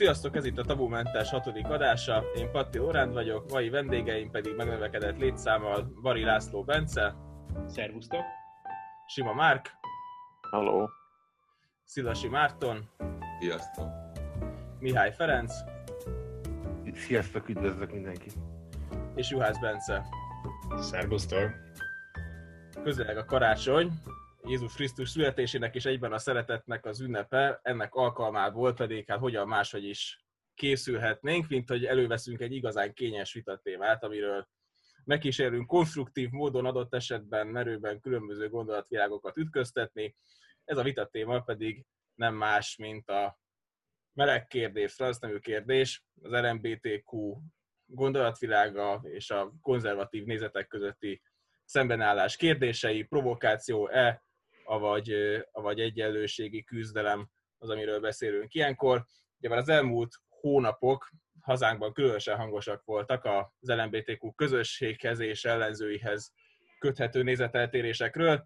Sziasztok, ez itt a Tabumentes hatodik adása. Én Patti Oránd vagyok, mai vendégeim pedig megnövekedett létszámmal Bari László Bence. Szervusztok! Sima Márk. Halló! Szilasi Márton. Sziasztok! Mihály Ferenc. Sziasztok, üdvözlök mindenkit! És Juhász Bence. Szervusztok! Közeleg a karácsony, Jézus Krisztus születésének és egyben a szeretetnek az ünnepe, ennek alkalmából pedig hát hogyan máshogy is készülhetnénk, mint hogy előveszünk egy igazán kényes vitatémát, amiről megkísérünk konstruktív módon adott esetben merőben különböző gondolatvilágokat ütköztetni. Ez a vitatéma pedig nem más, mint a meleg kérdés, transznemű kérdés, az LMBTQ gondolatvilága és a konzervatív nézetek közötti szembenállás kérdései, provokáció-e, avagy, avagy egyenlőségi küzdelem az, amiről beszélünk ilyenkor. Ugye már az elmúlt hónapok hazánkban különösen hangosak voltak az LMBTQ közösséghez és ellenzőihez köthető nézeteltérésekről.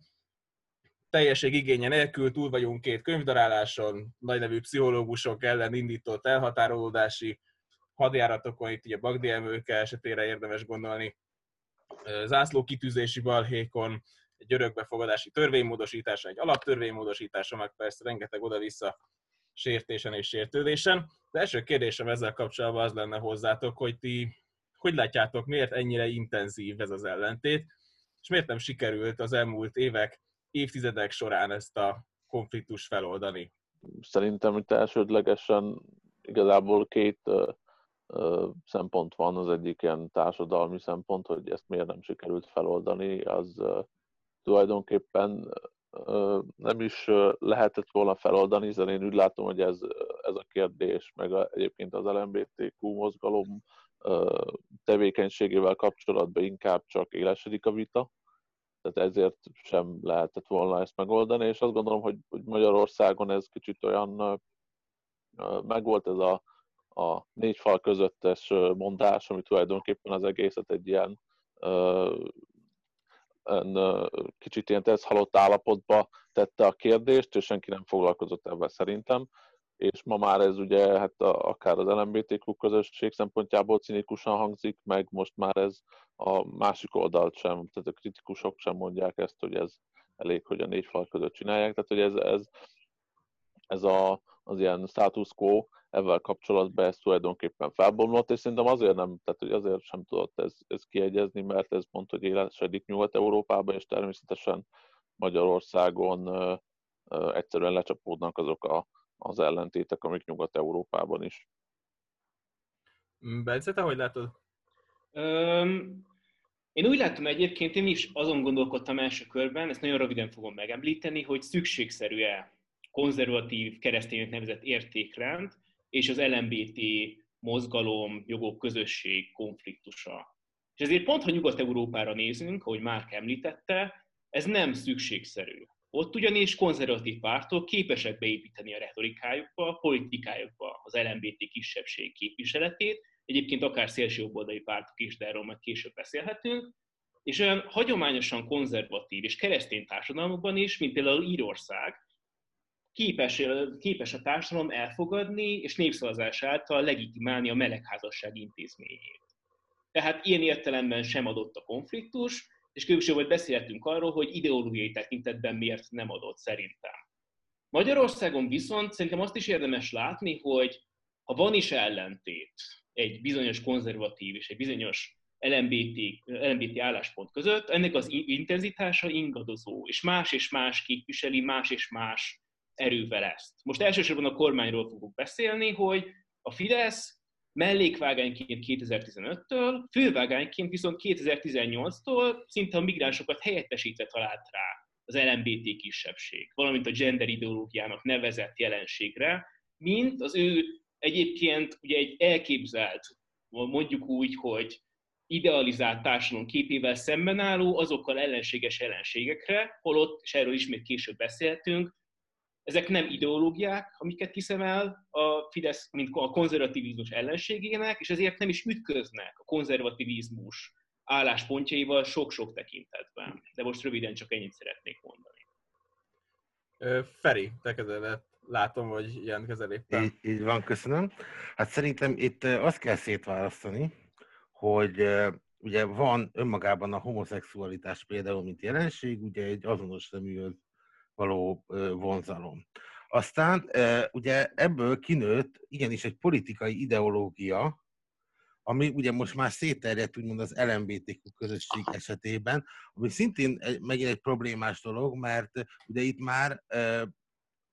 Teljesség igénye nélkül túl vagyunk két könyvdaráláson, nevű pszichológusok ellen indított elhatárolódási hadjáratokon, itt ugye Bagdi Emőke esetére érdemes gondolni, zászló kitűzési balhékon, egy örökbefogadási törvénymódosítása, egy alaptörvénymódosítása, meg persze rengeteg oda-vissza sértésen és sértődésen. De első kérdésem ezzel kapcsolatban az lenne hozzátok, hogy ti hogy látjátok, miért ennyire intenzív ez az ellentét, és miért nem sikerült az elmúlt évek, évtizedek során ezt a konfliktus feloldani? Szerintem itt elsődlegesen igazából két szempont van, az egyik ilyen társadalmi szempont, hogy ezt miért nem sikerült feloldani, az tulajdonképpen nem is lehetett volna feloldani, hiszen én úgy látom, hogy ez, ez a kérdés, meg a, egyébként az LMBTQ mozgalom tevékenységével kapcsolatban inkább csak élesedik a vita, tehát ezért sem lehetett volna ezt megoldani, és azt gondolom, hogy, hogy Magyarországon ez kicsit olyan, megvolt ez a, a négy fal közöttes mondás, ami tulajdonképpen az egészet egy ilyen kicsit ilyen ez halott állapotba tette a kérdést, és senki nem foglalkozott ebben szerintem. És ma már ez ugye, hát a, akár az LMBTQ közösség szempontjából cinikusan hangzik, meg most már ez a másik oldalt sem, tehát a kritikusok sem mondják ezt, hogy ez elég, hogy a négy fal között csinálják. Tehát, hogy ez, ez, ez a, az ilyen status quo ezzel kapcsolatban ez tulajdonképpen felbomlott, és szerintem azért nem, tehát hogy azért sem tudott ez, ez kiegyezni, mert ez pont, hogy élesedik Nyugat-Európában, és természetesen Magyarországon ö, ö, egyszerűen lecsapódnak azok a, az ellentétek, amik Nyugat-Európában is. Bence, te hogy látod? Um, én úgy látom egyébként, én is azon gondolkodtam első körben, ezt nagyon röviden fogom megemlíteni, hogy szükségszerű-e konzervatív kereszténynek nevezett értékrend, és az LMBT mozgalom, jogok, közösség konfliktusa. És ezért pont, ha Nyugat-Európára nézünk, ahogy már említette, ez nem szükségszerű. Ott ugyanis konzervatív pártok képesek beépíteni a retorikájukba, a politikájukba az LMBT kisebbség képviseletét, egyébként akár szélsőjobboldali pártok is, de erről majd később beszélhetünk, és olyan hagyományosan konzervatív és keresztény társadalmakban is, mint például Írország, képes, képes a társadalom elfogadni és népszavazás által legitimálni a melegházasság intézményét. Tehát ilyen értelemben sem adott a konfliktus, és később hogy beszélhetünk arról, hogy ideológiai tekintetben miért nem adott szerintem. Magyarországon viszont szerintem azt is érdemes látni, hogy ha van is ellentét egy bizonyos konzervatív és egy bizonyos LMBT, LMBT álláspont között, ennek az intenzitása ingadozó, és más és más képviseli, más és más erővel ezt. Most elsősorban a kormányról fogok beszélni, hogy a Fidesz mellékvágányként 2015-től, fővágányként viszont 2018-tól szinte a migránsokat helyettesítve talált rá az LMBT kisebbség, valamint a gender ideológiának nevezett jelenségre, mint az ő egyébként ugye egy elképzelt, mondjuk úgy, hogy idealizált társadalom képével szemben álló, azokkal ellenséges ellenségekre, holott, és erről ismét később beszéltünk, ezek nem ideológiák, amiket kiszemel a Fidesz, mint a konzervativizmus ellenségének, és ezért nem is ütköznek a konzervativizmus álláspontjaival sok-sok tekintetben. De most röviden csak ennyit szeretnék mondani. Feri, te kezded látom, hogy jelentkezel éppen. Így, így van, köszönöm. Hát szerintem itt azt kell szétválasztani, hogy ugye van önmagában a homoszexualitás például, mint jelenség, ugye egy azonos szeműhöz való vonzalom. Aztán ugye ebből kinőtt igenis egy politikai ideológia, ami ugye most már szétterjedt úgymond az LMBTQ közösség esetében, ami szintén egy, megint egy problémás dolog, mert ugye itt már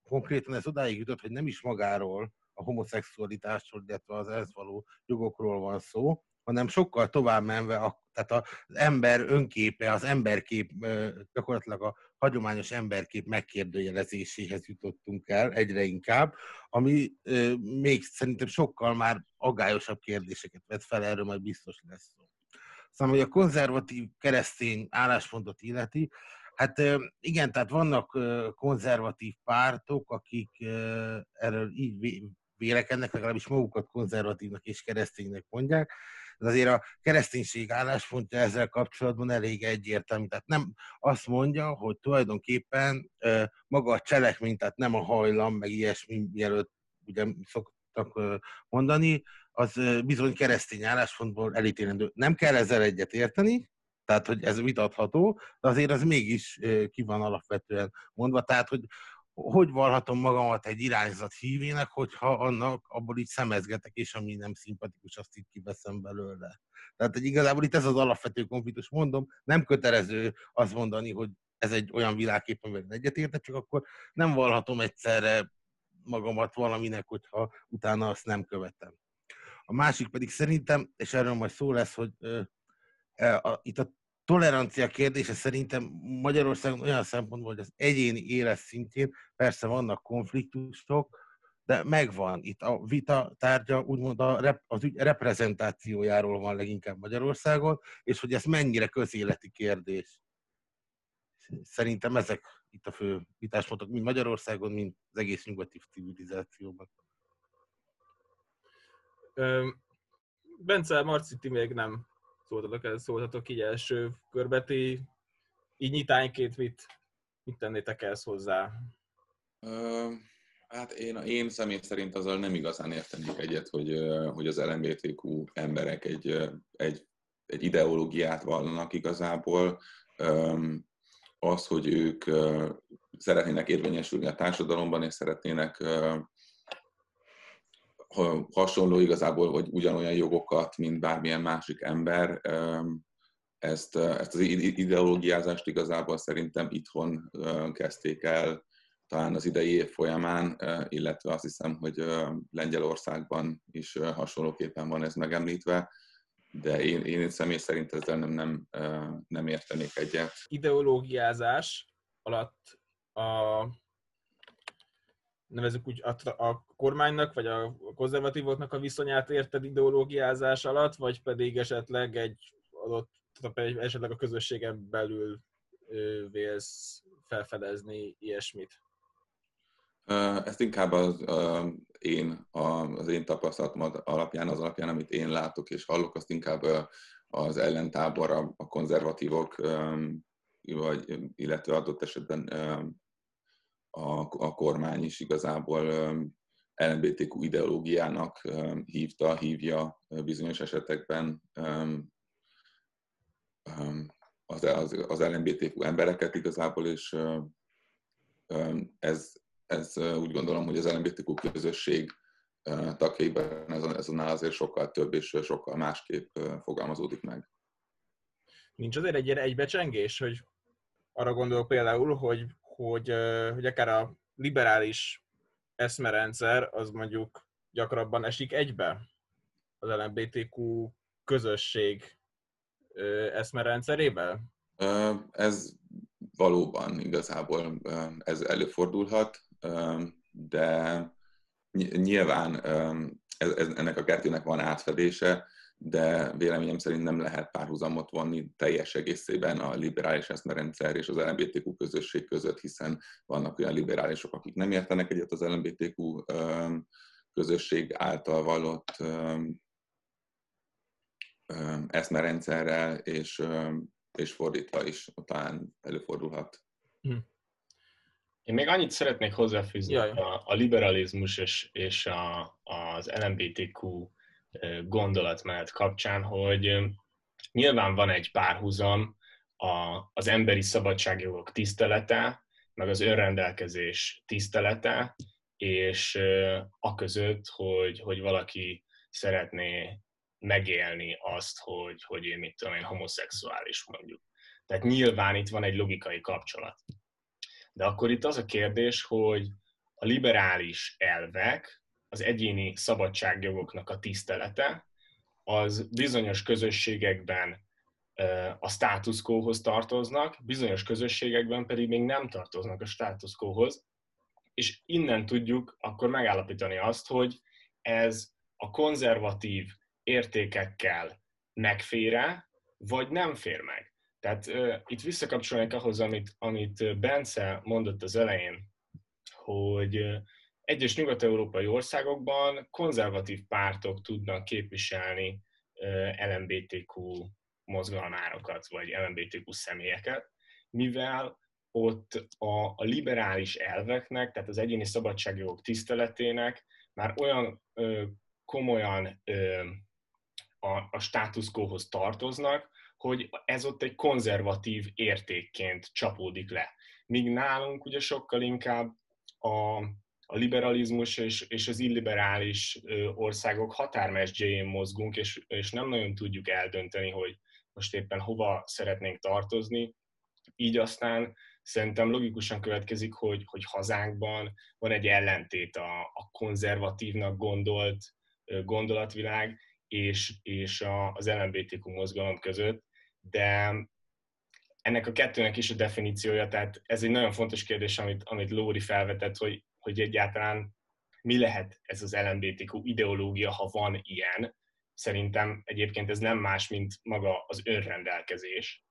konkrétan ez odáig jutott, hogy nem is magáról, a homoszexualitásról, illetve az ez való jogokról van szó, hanem sokkal tovább menve, a, tehát az ember önképe, az emberkép, gyakorlatilag a hagyományos emberkép megkérdőjelezéséhez jutottunk el egyre inkább, ami még szerintem sokkal már agályosabb kérdéseket vet fel, erről majd biztos lesz szó. Szóval, hogy a konzervatív keresztény álláspontot illeti, hát igen, tehát vannak konzervatív pártok, akik erről így vélekednek, legalábbis magukat konzervatívnak és kereszténynek mondják, de azért a kereszténység álláspontja ezzel kapcsolatban elég egyértelmű. Tehát nem azt mondja, hogy tulajdonképpen maga a cselekmény, tehát nem a hajlam, meg ilyesmi, mielőtt ugye szoktak mondani, az bizony keresztény álláspontból elítélendő. Nem kell ezzel egyet érteni, tehát hogy ez vitatható, de azért az mégis ki van alapvetően mondva, tehát hogy hogy valhatom magamat egy irányzat hívének, hogyha annak abból így szemezgetek, és ami nem szimpatikus, azt itt kiveszem belőle. Tehát hogy igazából itt ez az alapvető konfliktus, mondom, nem kötelező azt mondani, hogy ez egy olyan világkép, amivel egyetértek, csak akkor nem valhatom egyszerre magamat valaminek, hogyha utána azt nem követem. A másik pedig szerintem, és erről majd szó lesz, hogy e, a, itt a tolerancia kérdése szerintem Magyarországon olyan szempontból, hogy az egyéni élet szintjén persze vannak konfliktusok, de megvan itt a vita tárgya, úgymond a rep, az ügy reprezentációjáról van leginkább Magyarországon, és hogy ez mennyire közéleti kérdés. Szerintem ezek itt a fő vitáspontok, mind Magyarországon, mind az egész nyugati civilizációban. Bence, Marci, ti még nem szóltatok, szóltatok így első körbe, így nyitányként mit, mit tennétek ezt hozzá? Uh, hát én, én személy szerint azzal nem igazán értenék egyet, hogy, hogy az LMBTQ emberek egy, egy, egy ideológiát vallanak igazából. Az, hogy ők szeretnének érvényesülni a társadalomban, és szeretnének hasonló igazából, vagy ugyanolyan jogokat, mint bármilyen másik ember. Ezt, ezt az ideológiázást igazából szerintem itthon kezdték el talán az idei év folyamán, illetve azt hiszem, hogy Lengyelországban is hasonlóképpen van ez megemlítve, de én, én személy szerint ezzel nem, nem, nem értenék egyet. Ideológiázás alatt a nevezük úgy a, a kormánynak, vagy a konzervatívoknak a viszonyát érted ideológiázás alatt, vagy pedig esetleg egy adott, tehát esetleg a közösségen belül vélsz felfedezni ilyesmit? Ezt inkább az, én, az én tapasztalatom alapján, az alapján, amit én látok és hallok, azt inkább az ellentábor, a konzervatívok, vagy, illetve adott esetben a, a kormány is igazából LMBTQ ideológiának hívta, hívja bizonyos esetekben az, az, az LMBTQ embereket igazából, és ez, ez úgy gondolom, hogy az LMBTQ közösség tagjaiban ezonnál azért sokkal több és sokkal másképp fogalmazódik meg. Nincs azért egy ilyen egybecsengés, hogy arra gondolok például, hogy hogy, hogy akár a liberális eszmerendszer az mondjuk gyakrabban esik egybe az LMBTQ közösség eszmerendszerével? Ez valóban igazából ez előfordulhat, de nyilván ennek a kettőnek van átfedése, de véleményem szerint nem lehet párhuzamot vonni teljes egészében a liberális eszmerendszer és az LMBTQ közösség között, hiszen vannak olyan liberálisok, akik nem értenek egyet az LMBTQ közösség által vallott eszmerendszerrel, és, és fordítva is talán előfordulhat. Hm. Én még annyit szeretnék hozzáfűzni a, a liberalizmus és, és a, az LMBTQ gondolatmenet kapcsán, hogy nyilván van egy párhuzam a, az emberi szabadságjogok tisztelete, meg az önrendelkezés tisztelete, és a között, hogy, hogy valaki szeretné megélni azt, hogy, hogy én mit tudom én, homoszexuális mondjuk. Tehát nyilván itt van egy logikai kapcsolat. De akkor itt az a kérdés, hogy a liberális elvek, az egyéni szabadságjogoknak a tisztelete, az bizonyos közösségekben a status quo-hoz tartoznak, bizonyos közösségekben pedig még nem tartoznak a status quo-hoz, és innen tudjuk akkor megállapítani azt, hogy ez a konzervatív értékekkel megfér vagy nem fér meg. Tehát uh, itt visszakapcsolnék ahhoz, amit, amit Bence mondott az elején, hogy uh, egyes nyugat-európai országokban konzervatív pártok tudnak képviselni LMBTQ mozgalmárokat, vagy LMBTQ személyeket, mivel ott a, liberális elveknek, tehát az egyéni szabadságjogok tiszteletének már olyan komolyan a, a status quo-hoz tartoznak, hogy ez ott egy konzervatív értékként csapódik le. Míg nálunk ugye sokkal inkább a, a liberalizmus és, és az illiberális országok határmesdjén mozgunk, és, és nem nagyon tudjuk eldönteni, hogy most éppen hova szeretnénk tartozni. Így aztán szerintem logikusan következik, hogy, hogy hazánkban van egy ellentét a, a konzervatívnak gondolt gondolatvilág és, és a, az LMBTQ mozgalom között, de ennek a kettőnek is a definíciója, tehát ez egy nagyon fontos kérdés, amit, amit Lóri felvetett, hogy, hogy egyáltalán mi lehet ez az LMBTQ ideológia, ha van ilyen. Szerintem egyébként ez nem más, mint maga az önrendelkezés.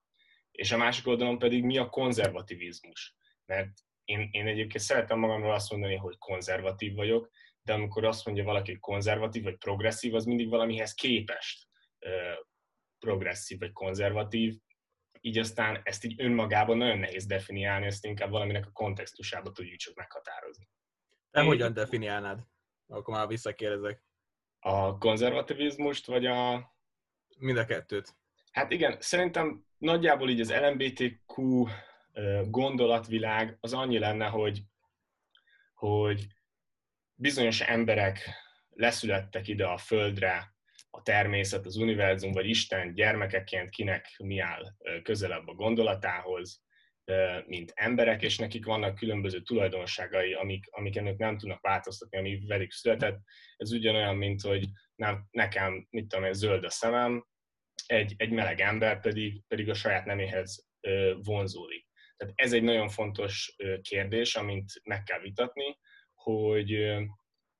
És a másik oldalon pedig mi a konzervativizmus. Mert én, én egyébként szeretem magamról azt mondani, hogy konzervatív vagyok, de amikor azt mondja valaki, hogy konzervatív vagy progresszív, az mindig valamihez képest progresszív vagy konzervatív, így aztán ezt így önmagában nagyon nehéz definiálni, ezt inkább valaminek a kontextusába tudjuk csak meghatározni. Te Én... hogyan definiálnád? Akkor már visszakérdezek. A konzervativizmust, vagy a... Mind a kettőt. Hát igen, szerintem nagyjából így az LMBTQ gondolatvilág az annyi lenne, hogy, hogy bizonyos emberek leszülettek ide a Földre, a természet, az univerzum vagy Isten gyermekeként kinek mi áll közelebb a gondolatához, mint emberek, és nekik vannak különböző tulajdonságai, amik, amik ennek nem tudnak változtatni, ami velük született. Ez ugyanolyan, mint hogy nem, nekem, mit tudom én, zöld a szemem, egy, egy meleg ember pedig, pedig a saját neméhez vonzódik. Tehát ez egy nagyon fontos kérdés, amit meg kell vitatni, hogy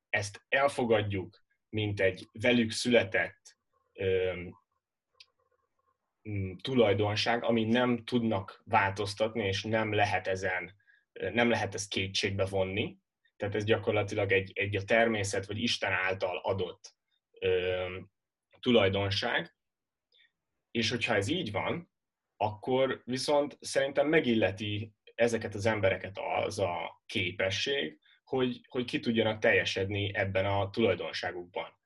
ezt elfogadjuk, mint egy velük született tulajdonság, ami nem tudnak változtatni, és nem lehet ezen, nem lehet ezt kétségbe vonni. Tehát ez gyakorlatilag egy, egy a természet vagy Isten által adott ö, tulajdonság. És hogyha ez így van, akkor viszont szerintem megilleti ezeket az embereket az a képesség, hogy, hogy ki tudjanak teljesedni ebben a tulajdonságukban.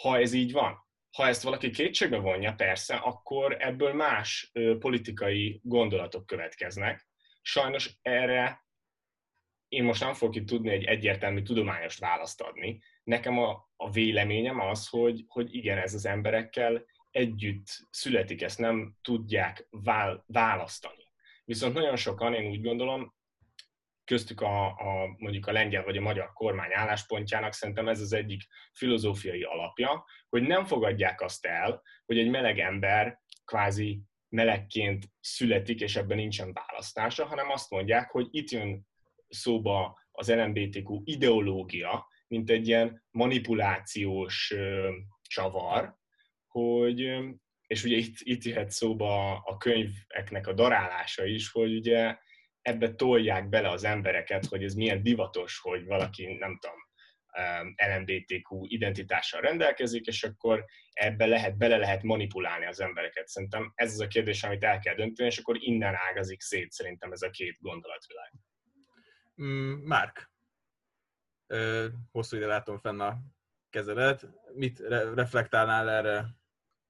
Ha ez így van, ha ezt valaki kétségbe vonja, persze, akkor ebből más ö, politikai gondolatok következnek. Sajnos erre én most nem fogok itt tudni egy egyértelmű tudományos választ adni. Nekem a, a véleményem az, hogy, hogy igen, ez az emberekkel együtt születik, ezt nem tudják vál, választani. Viszont nagyon sokan, én úgy gondolom, köztük a, a, mondjuk a lengyel vagy a magyar kormány álláspontjának szerintem ez az egyik filozófiai alapja, hogy nem fogadják azt el, hogy egy meleg ember kvázi melegként születik, és ebben nincsen választása, hanem azt mondják, hogy itt jön szóba az LMBTQ ideológia, mint egy ilyen manipulációs csavar, hogy, és ugye itt, itt jöhet szóba a könyveknek a darálása is, hogy ugye ebbe tolják bele az embereket, hogy ez milyen divatos, hogy valaki, nem tudom, LMBTQ identitással rendelkezik, és akkor ebbe lehet, bele lehet manipulálni az embereket. Szerintem ez az a kérdés, amit el kell dönteni, és akkor innen ágazik szét szerintem ez a két gondolatvilág. Mm, Márk, hosszú ide látom fenn a kezelet. Mit re- reflektálnál erre?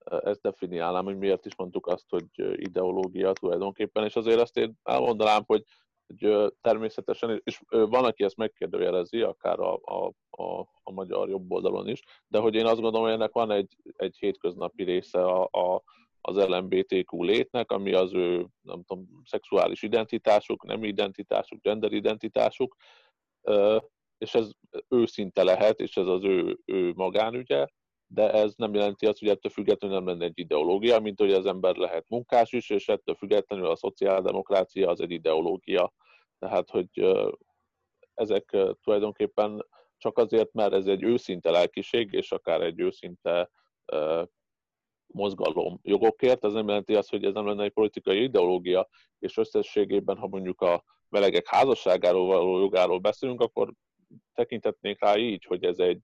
Ezt definiálnám, hogy miért is mondtuk azt, hogy ideológia tulajdonképpen, és azért azt én elmondanám, hogy, hogy természetesen, és van, aki ezt megkérdőjelezi, akár a, a, a, a magyar jobb oldalon is, de hogy én azt gondolom, hogy ennek van egy, egy hétköznapi része a, a, az LMBTQ létnek, ami az ő, nem tudom, szexuális identitásuk, nem identitásuk, gender identitásuk, és ez őszinte lehet, és ez az ő, ő magánügye, de ez nem jelenti azt, hogy ettől függetlenül nem lenne egy ideológia, mint hogy az ember lehet munkás is, és ettől függetlenül a szociáldemokrácia az egy ideológia. Tehát, hogy ezek tulajdonképpen csak azért, mert ez egy őszinte lelkiség, és akár egy őszinte mozgalom jogokért, ez nem jelenti azt, hogy ez nem lenne egy politikai ideológia, és összességében, ha mondjuk a melegek házasságáról való jogáról beszélünk, akkor tekintetnénk rá így, hogy ez egy,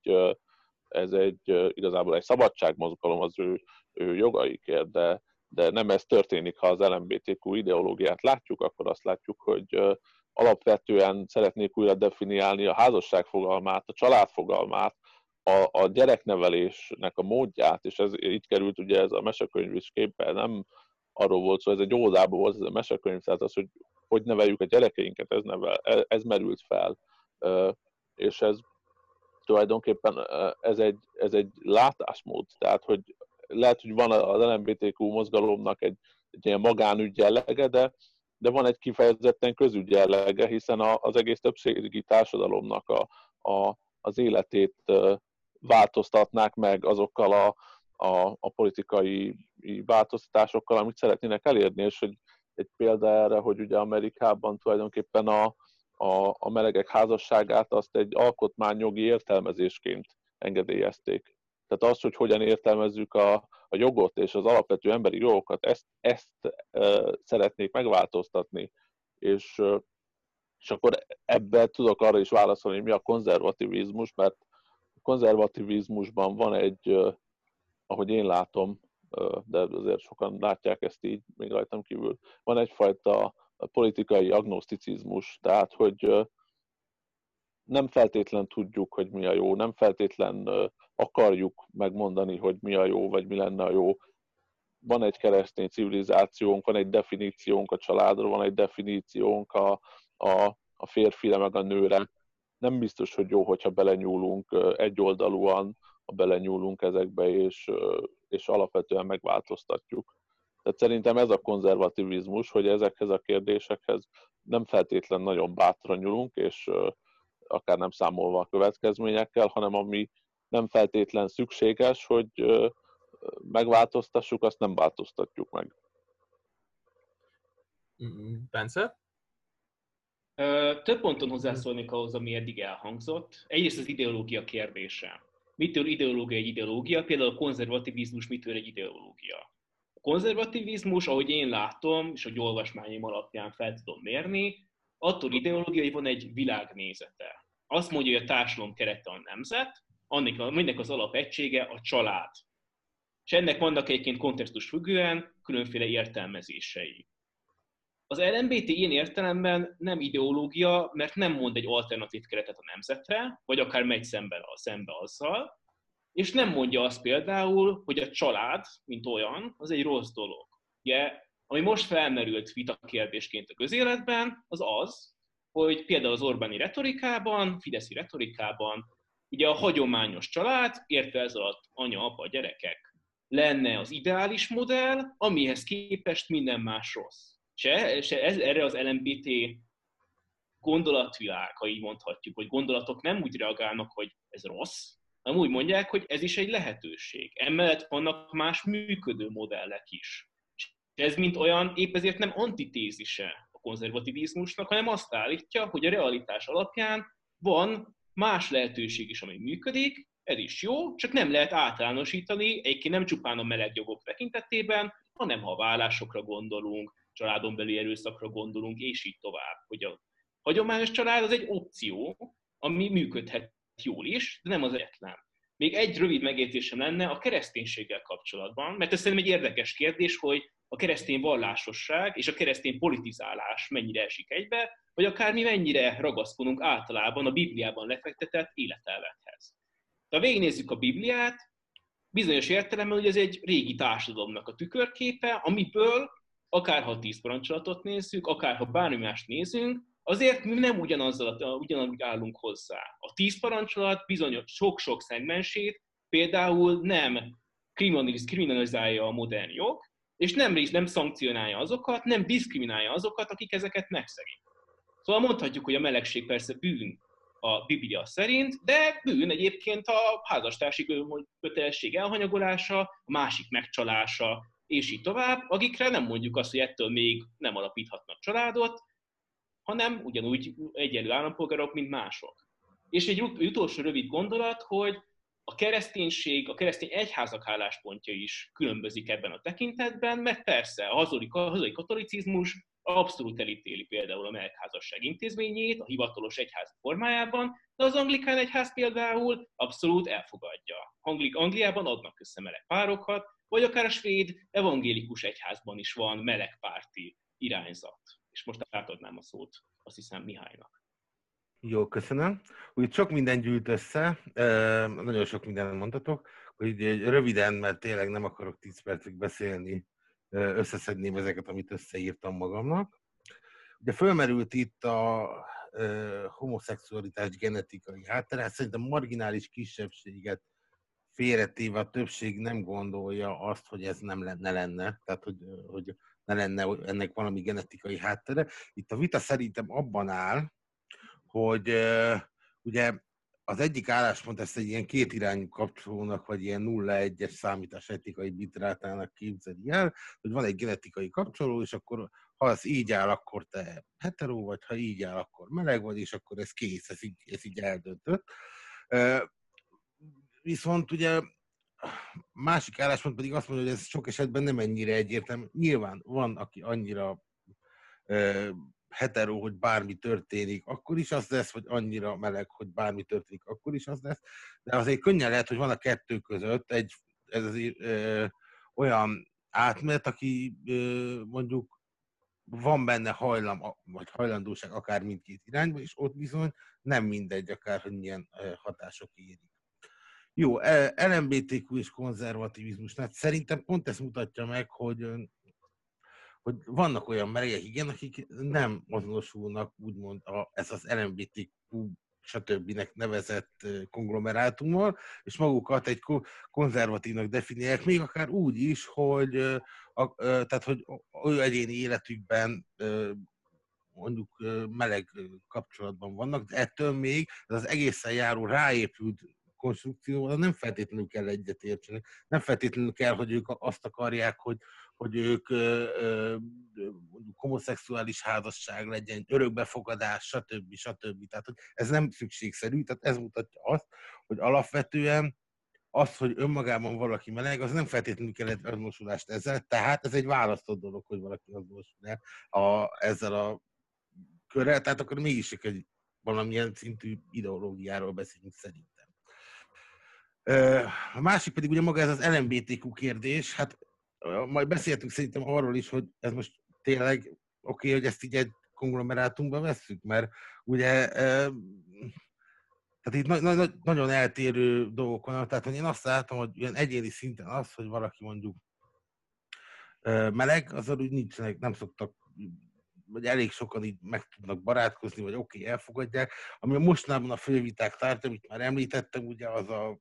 ez egy igazából egy szabadságmozgalom az ő, ő jogaikért, de, de nem ez történik, ha az LMBTQ ideológiát látjuk, akkor azt látjuk, hogy alapvetően szeretnék újra definiálni a házasság fogalmát, a család fogalmát, a, a gyereknevelésnek a módját, és ez így került ugye ez a mesekönyv is képbe, nem arról volt szó, ez egy óvodából volt ez a mesekönyv, tehát az, hogy hogy neveljük a gyerekeinket, ez, nevel, ez merült fel és ez tulajdonképpen ez egy, ez egy látásmód, tehát hogy lehet, hogy van az LMBTQ mozgalomnak egy, egy ilyen magánügy de, de van egy kifejezetten közügy jellege, hiszen az egész többségi társadalomnak a, a, az életét változtatnák meg azokkal a, a, a politikai változtatásokkal, amit szeretnének elérni, és hogy egy példa erre, hogy ugye Amerikában tulajdonképpen a, a, a melegek házasságát azt egy alkotmányjogi értelmezésként engedélyezték. Tehát az, hogy hogyan értelmezzük a, a jogot és az alapvető emberi jogokat, ezt, ezt e, szeretnék megváltoztatni. És, és akkor ebben tudok arra is válaszolni, hogy mi a konzervativizmus, mert a konzervativizmusban van egy, ahogy én látom, de azért sokan látják ezt így, még rajtam kívül, van egyfajta politikai agnoszticizmus, tehát hogy nem feltétlen tudjuk, hogy mi a jó, nem feltétlen akarjuk megmondani, hogy mi a jó, vagy mi lenne a jó. Van egy keresztény civilizációnk, van egy definíciónk a családra, van egy definíciónk a, a, a férfire, meg a nőre. Nem biztos, hogy jó, hogyha belenyúlunk egyoldalúan, ha belenyúlunk ezekbe, és, és alapvetően megváltoztatjuk. Tehát szerintem ez a konzervativizmus, hogy ezekhez a kérdésekhez nem feltétlen nagyon bátran nyúlunk, és akár nem számolva a következményekkel, hanem ami nem feltétlen szükséges, hogy megváltoztassuk, azt nem változtatjuk meg. Bence? Több ponton hozzászólnék ahhoz, ami eddig elhangzott. Egyrészt az ideológia kérdése. Mitől ideológia egy ideológia? Például a konzervativizmus mitől egy ideológia? Konzervativizmus, ahogy én látom, és a olvasmányom alapján fel tudom mérni, attól ideológia, hogy van egy világnézete. Azt mondja, hogy a társadalom kerete a nemzet, annak, mindnek az alapegysége a család. És ennek vannak egyébként kontextus függően különféle értelmezései. Az LMBT ilyen értelemben nem ideológia, mert nem mond egy alternatív keretet a nemzetre, vagy akár megy szembe, a szembe azzal, és nem mondja azt például, hogy a család, mint olyan, az egy rossz dolog. Ugye, ami most felmerült vitakérdésként a közéletben, az az, hogy például az Orbáni retorikában, Fideszi retorikában, ugye a hagyományos család, értve ez alatt anya, apa, gyerekek, lenne az ideális modell, amihez képest minden más rossz. Se, se ez, erre az LMBT gondolatvilág, ha így mondhatjuk, hogy gondolatok nem úgy reagálnak, hogy ez rossz, hanem úgy mondják, hogy ez is egy lehetőség. Emellett vannak más működő modellek is. És ez mint olyan épp ezért nem antitézise a konzervativizmusnak, hanem azt állítja, hogy a realitás alapján van más lehetőség is, ami működik, ez is jó, csak nem lehet általánosítani, egyébként nem csupán a meleg jogok tekintetében, hanem ha vállásokra gondolunk, családon belüli erőszakra gondolunk, és így tovább. Hogy a hagyományos család az egy opció, ami működhet jól is, de nem az egyetlen. Még egy rövid megjegyzésem lenne a kereszténységgel kapcsolatban, mert ez szerintem egy érdekes kérdés, hogy a keresztény vallásosság és a keresztény politizálás mennyire esik egybe. vagy akár mi mennyire ragaszkodunk általában a Bibliában lefektetett életelvekhez. Ha végignézzük a Bibliát, bizonyos értelemben, hogy ez egy régi társadalomnak a tükörképe, amiből akárha tíz parancsolatot nézzük, akárha bármi mást nézünk, azért mi nem ugyanazzal, ugyanúgy állunk hozzá. A tíz parancsolat bizonyos sok-sok szegmensét például nem kriminalizálja a modern jog, és nem, nem szankcionálja azokat, nem diszkriminálja azokat, akik ezeket megszegik. Szóval mondhatjuk, hogy a melegség persze bűn a Biblia szerint, de bűn egyébként a házastársi kötelesség elhanyagolása, a másik megcsalása, és így tovább, akikre nem mondjuk azt, hogy ettől még nem alapíthatnak családot, hanem ugyanúgy egyenlő állampolgárok, mint mások. És egy utolsó rövid gondolat, hogy a kereszténység, a keresztény egyházak álláspontja is különbözik ebben a tekintetben, mert persze a hazai, a hazai katolicizmus abszolút elítéli például a melegházasság intézményét a hivatalos egyház formájában, de az anglikán egyház például abszolút elfogadja. Anglik, Angliában adnak össze meleg párokat, vagy akár a svéd evangélikus egyházban is van melegpárti irányzat. És most átadnám a szót, azt hiszem, Mihálynak. Jó, köszönöm. Úgy sok minden gyűlt össze, nagyon sok mindent mondhatok, hogy röviden, mert tényleg nem akarok 10 percig beszélni, összeszedném ezeket, amit összeírtam magamnak. Ugye fölmerült itt a homoszexualitás genetikai háttere, hát szerintem marginális kisebbséget félretéve a többség nem gondolja azt, hogy ez nem lenne, lenne, tehát hogy, hogy ne lenne ennek valami genetikai háttere. Itt a vita szerintem abban áll, hogy ugye az egyik álláspont ezt egy ilyen kétirányú kapcsolónak, vagy ilyen 0-1-es számítás etikai bitrátának képzeli el, hogy van egy genetikai kapcsoló, és akkor ha az így áll, akkor te hetero vagy, ha így áll, akkor meleg vagy, és akkor ez kész, ez így, ez így eldöntött. Viszont ugye másik álláspont pedig azt mondja, hogy ez sok esetben nem ennyire egyértelmű. Nyilván van, aki annyira hetero, hogy bármi történik, akkor is az lesz, vagy annyira meleg, hogy bármi történik, akkor is az lesz. De azért könnyen lehet, hogy van a kettő között egy ez azért, ö, olyan átmenet, aki ö, mondjuk van benne hajlam, vagy hajlandóság akár mindkét irányba, és ott bizony nem mindegy, akár, hogy milyen hatások érik. Jó, e, LMBTQ és konzervativizmus. Hát szerintem pont ezt mutatja meg, hogy hogy vannak olyan melegek, igen, akik nem azonosulnak úgymond a, ez az LMBTQ stb. nevezett konglomerátummal, és magukat egy konzervatívnak definiálják, még akár úgy is, hogy, a, tehát, hogy ő egyéni életükben mondjuk meleg kapcsolatban vannak, de ettől még ez az egészen járó ráépült konstrukcióval nem feltétlenül kell egyetértsenek. Nem feltétlenül kell, hogy ők azt akarják, hogy, hogy ők mondjuk homoszexuális házasság legyen, örökbefogadás, stb. stb. Tehát hogy ez nem szükségszerű, tehát ez mutatja azt, hogy alapvetően az, hogy önmagában valaki meleg, az nem feltétlenül kellett azonosulást ezzel, tehát ez egy választott dolog, hogy valaki azonosul el a, ezzel a körrel, tehát akkor mégis egy valamilyen szintű ideológiáról beszélünk szerint. A másik pedig ugye maga ez az LMBTQ kérdés, hát majd beszéltünk szerintem arról is, hogy ez most tényleg oké, okay, hogy ezt így egy konglomerátumban vesszük, mert ugye tehát itt na- na- nagyon eltérő dolgok vannak, tehát én azt látom, hogy ilyen egyéni szinten az, hogy valaki mondjuk meleg, az úgy nincsenek, nem szoktak vagy elég sokan így meg tudnak barátkozni, vagy oké, okay, elfogadják. Ami a mostanában a főviták tárgya, amit már említettem, ugye az a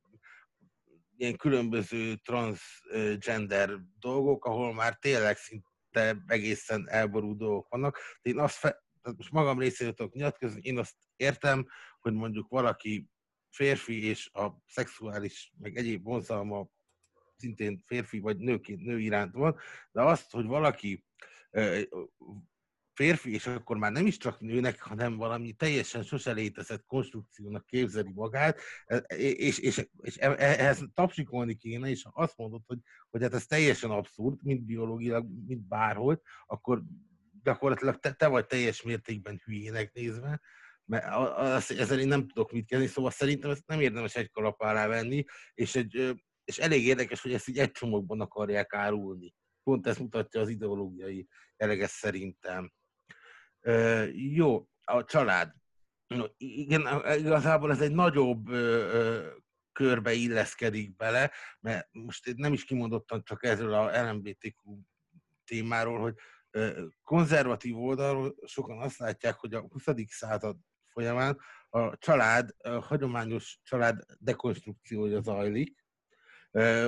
ilyen különböző transgender dolgok, ahol már tényleg szinte egészen elború dolgok vannak. De én azt fe, most magam részéről tudok nyilatkozni, én azt értem, hogy mondjuk valaki férfi és a szexuális, meg egyéb vonzalma szintén férfi vagy nőként nő iránt van, de azt, hogy valaki férfi, és akkor már nem is csak nőnek, hanem valami teljesen sose létezett konstrukciónak képzeli magát, e, és, és, és e, e, ehhez tapsikolni kéne, és ha azt mondod, hogy, hogy hát ez teljesen abszurd, mint biológilag, mint bárhogy, akkor gyakorlatilag te, te vagy teljes mértékben hülyének nézve, mert ezzel én nem tudok mit kezdeni, szóval szerintem ezt nem érdemes egy kalap alá venni, és, egy, és elég érdekes, hogy ezt így egy csomagban akarják árulni. Pont ezt mutatja az ideológiai eleges szerintem. Jó, a család. Igen, igazából ez egy nagyobb körbe illeszkedik bele, mert most nem is kimondottan csak ezzel a LMBTQ témáról, hogy konzervatív oldalról sokan azt látják, hogy a 20. század folyamán a család, a hagyományos család dekonstrukciója zajlik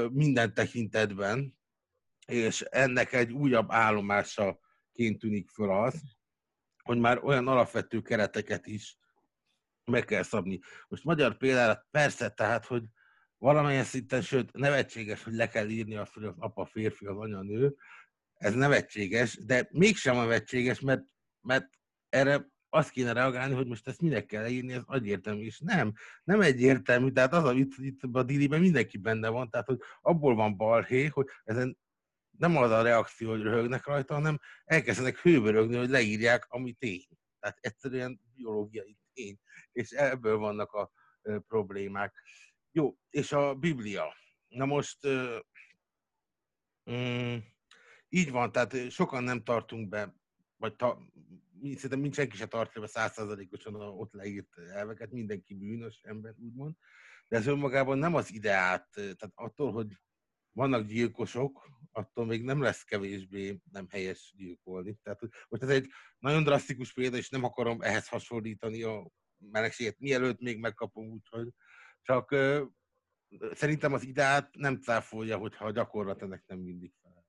minden tekintetben, és ennek egy újabb állomásaként tűnik föl az, hogy már olyan alapvető kereteket is meg kell szabni. Most magyar például persze, tehát, hogy valamilyen szinten, sőt, nevetséges, hogy le kell írni azt, hogy az apa férfi, az anya nő, ez nevetséges, de mégsem nevetséges, mert, mert erre azt kéne reagálni, hogy most ezt minek kell leírni, ez egyértelmű, és nem, nem egyértelmű, tehát az, amit itt a diliben mindenki benne van, tehát hogy abból van balhé, hogy ezen nem az a reakció, hogy röhögnek rajta, hanem elkezdenek hőbörögni, hogy leírják, ami tény. Tehát egyszerűen biológiai tény, és ebből vannak a problémák. Jó, és a Biblia. Na most mm, így van, tehát sokan nem tartunk be, vagy ta, szerintem mind senki se tartja be százszázalékosan ott leírt elveket, mindenki bűnös ember, úgymond, de ez önmagában nem az ideát, tehát attól, hogy vannak gyilkosok, attól még nem lesz kevésbé nem helyes gyilkolni. Tehát most ez egy nagyon drasztikus példa, és nem akarom ehhez hasonlítani a melegséget, mielőtt még megkapom, úgyhogy csak uh, szerintem az ideát nem cáfolja, hogyha a gyakorlat ennek nem mindig fel.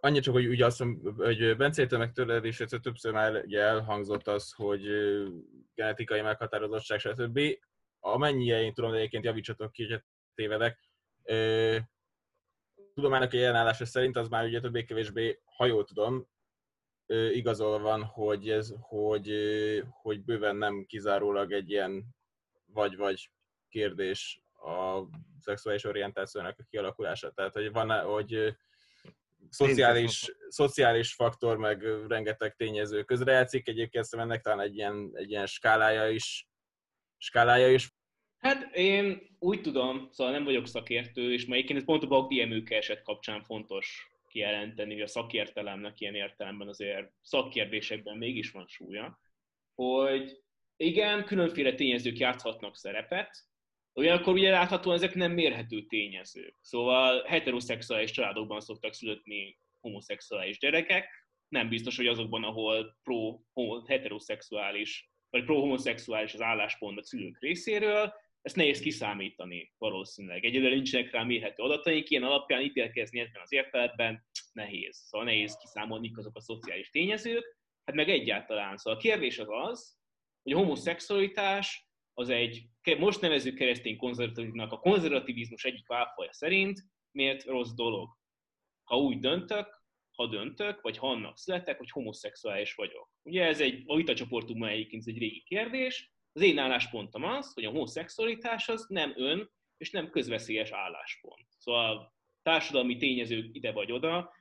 Annyi csak, hogy ugye azt mondom, hogy Bencétől meg tőled többször már ugye elhangzott az, hogy genetikai meghatározottság, stb. Amennyire én tudom, de egyébként javítsatok ki, hogy tévedek, tudománynak a jelenállása szerint az már ugye többé-kevésbé, ha jól tudom, igazol van, hogy, ez, hogy, hogy bőven nem kizárólag egy ilyen vagy-vagy kérdés a szexuális orientációnak a kialakulása. Tehát, hogy van, hogy szociális, szociális faktor, meg rengeteg tényező közrejátszik. Egyébként ennek talán egy ilyen, egy ilyen skálája is, skálája is Hát én úgy tudom, szóval nem vagyok szakértő, és melyiként ez pont a Bagdi Emőke eset kapcsán fontos kijelenteni, hogy a szakértelemnek ilyen értelemben azért szakkérdésekben mégis van súlya, hogy igen, különféle tényezők játszhatnak szerepet, Ugyanakkor ugye láthatóan ezek nem mérhető tényezők. Szóval heteroszexuális családokban szoktak születni homoszexuális gyerekek, nem biztos, hogy azokban, ahol pro-heteroszexuális vagy pro-homoszexuális az álláspont a szülők részéről, ezt nehéz kiszámítani valószínűleg. Egyelőre nincsenek rá mérhető adataink, ilyen alapján ítélkezni ebben az értelemben nehéz. Szóval nehéz kiszámolni azok a szociális tényezők, hát meg egyáltalán. Szóval a kérdés az az, hogy a homoszexualitás az egy, most nevezzük keresztény konzervatívnak a konzervativizmus egyik válfaja szerint, miért rossz dolog. Ha úgy döntök, ha döntök, vagy ha annak születek, hogy homoszexuális vagyok. Ugye ez egy, a vitacsoportunkban egyébként ez egy régi kérdés, az én álláspontom az, hogy a homoszexualitás az nem ön és nem közveszélyes álláspont. Szóval társadalmi tényezők ide vagy oda,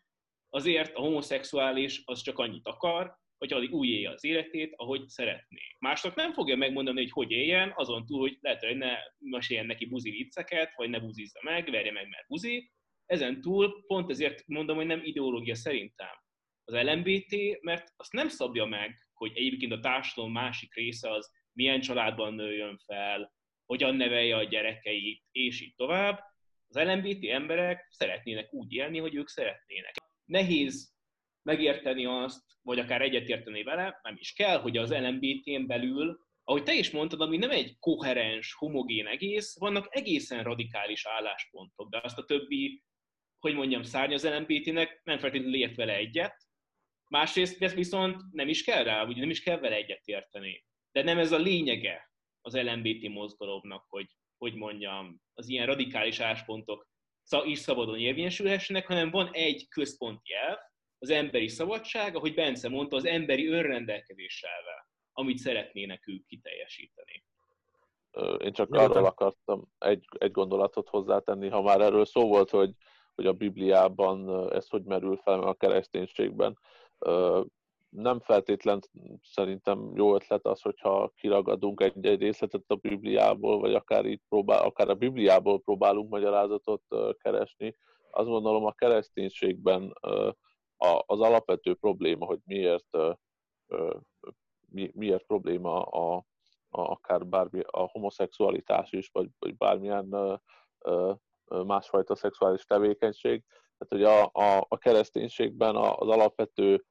azért a homoszexuális az csak annyit akar, hogy addig úgy élje az életét, ahogy szeretné. Másnak nem fogja megmondani, hogy hogy éljen, azon túl, hogy lehet, hogy ne meséljen neki buzi vicceket, vagy ne buzizza meg, verje meg, mert buzi. Ezen túl pont ezért mondom, hogy nem ideológia szerintem az LMBT, mert azt nem szabja meg, hogy egyébként a társadalom másik része az milyen családban nőjön fel, hogyan nevelje a gyerekeit, és így tovább. Az LMBT emberek szeretnének úgy élni, hogy ők szeretnének. Nehéz megérteni azt, vagy akár egyetérteni vele, nem is kell, hogy az LMBT-n belül, ahogy te is mondtad, ami nem egy koherens, homogén egész, vannak egészen radikális álláspontok, de azt a többi, hogy mondjam, szárny az LMBT-nek nem feltétlenül ért vele egyet, másrészt ez viszont nem is kell rá, vagy nem is kell vele egyet érteni. De nem ez a lényege az LMBT mozgalomnak, hogy, hogy mondjam, az ilyen radikális áspontok is szabadon érvényesülhessenek, hanem van egy központi elv, az emberi szabadság, ahogy Bence mondta, az emberi önrendelkezéssel, amit szeretnének ők kiteljesíteni. Én csak Nyilván. arról akartam egy, egy gondolatot hozzátenni, ha már erről szó volt, hogy, hogy a Bibliában ez hogy merül fel a kereszténységben nem feltétlen szerintem jó ötlet az, hogyha kiragadunk egy, egy részletet a Bibliából, vagy akár, itt próbál, akár a Bibliából próbálunk magyarázatot keresni. Azt gondolom a kereszténységben az alapvető probléma, hogy miért mi, miért probléma a, a, akár bármi, a homoszexualitás is, vagy, vagy bármilyen másfajta szexuális tevékenység. Tehát, hogy a, a, a kereszténységben az alapvető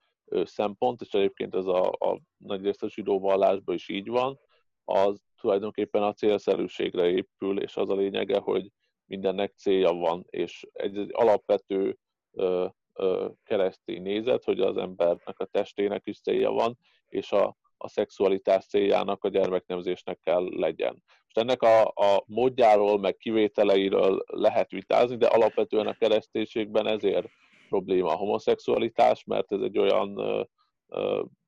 szempont, és egyébként ez a, a nagyrészt a zsidó vallásban is így van, az tulajdonképpen a célszerűségre épül, és az a lényege, hogy mindennek célja van, és egy, egy alapvető ö, ö, keresztény nézet, hogy az embernek a testének is célja van, és a, a szexualitás céljának a gyermeknemzésnek kell legyen. Most ennek a, a módjáról, meg kivételeiről lehet vitázni, de alapvetően a kereszténységben ezért probléma a homoszexualitás, mert ez egy olyan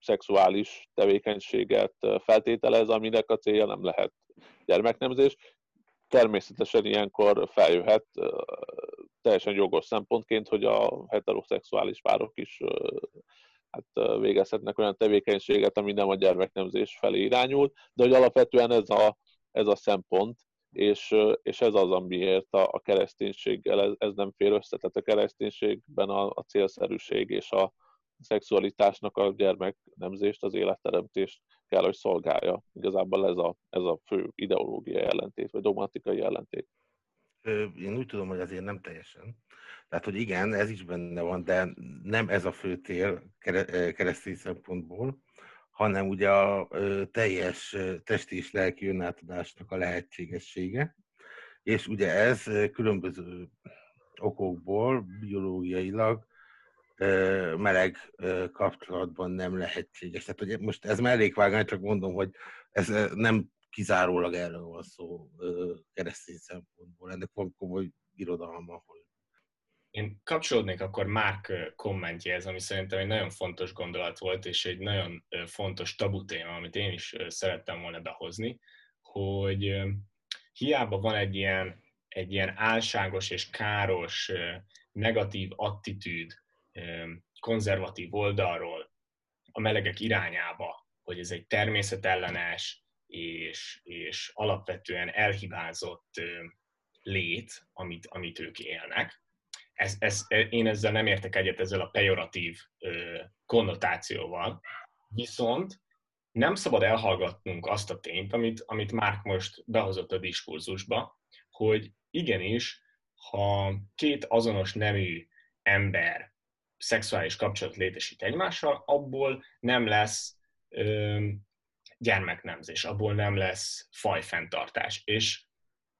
szexuális tevékenységet feltételez, aminek a célja nem lehet gyermeknemzés. Természetesen ilyenkor feljöhet teljesen jogos szempontként, hogy a heteroszexuális párok is hát végezhetnek olyan tevékenységet, ami nem a gyermeknemzés felé irányul, de hogy alapvetően ez a, ez a szempont, és, és ez az, amiért a, a kereszténységgel ez, ez nem fér össze. Tehát a kereszténységben a, a célszerűség és a szexualitásnak a gyermeknemzést, az életteremtést kell, hogy szolgálja. Igazából ez a, ez a fő ideológiai ellentét, vagy dogmatikai ellentét. Én úgy tudom, hogy azért nem teljesen. Tehát, hogy igen, ez is benne van, de nem ez a fő tér keresztény szempontból, hanem ugye a teljes testi és lelki önátadásnak a lehetségessége. És ugye ez különböző okokból, biológiailag meleg kapcsolatban nem lehetséges. Tehát, hogy most ez mellékvágány, csak mondom, hogy ez nem kizárólag erről van szó keresztény szempontból. Ennek van komoly irodalma, hogy én kapcsolódnék akkor Márk kommentjéhez, ami szerintem egy nagyon fontos gondolat volt, és egy nagyon fontos tabu téma, amit én is szerettem volna behozni, hogy hiába van egy ilyen, egy ilyen álságos és káros negatív attitűd konzervatív oldalról a melegek irányába, hogy ez egy természetellenes és, és alapvetően elhibázott lét, amit, amit ők élnek, ez, ez, én ezzel nem értek egyet ezzel a pejoratív ö, konnotációval, viszont nem szabad elhallgatnunk azt a tényt, amit, amit Márk most behozott a diskurzusba, hogy igenis, ha két azonos nemű ember szexuális kapcsolat létesít egymással, abból nem lesz ö, gyermeknemzés, abból nem lesz fajfenntartás. És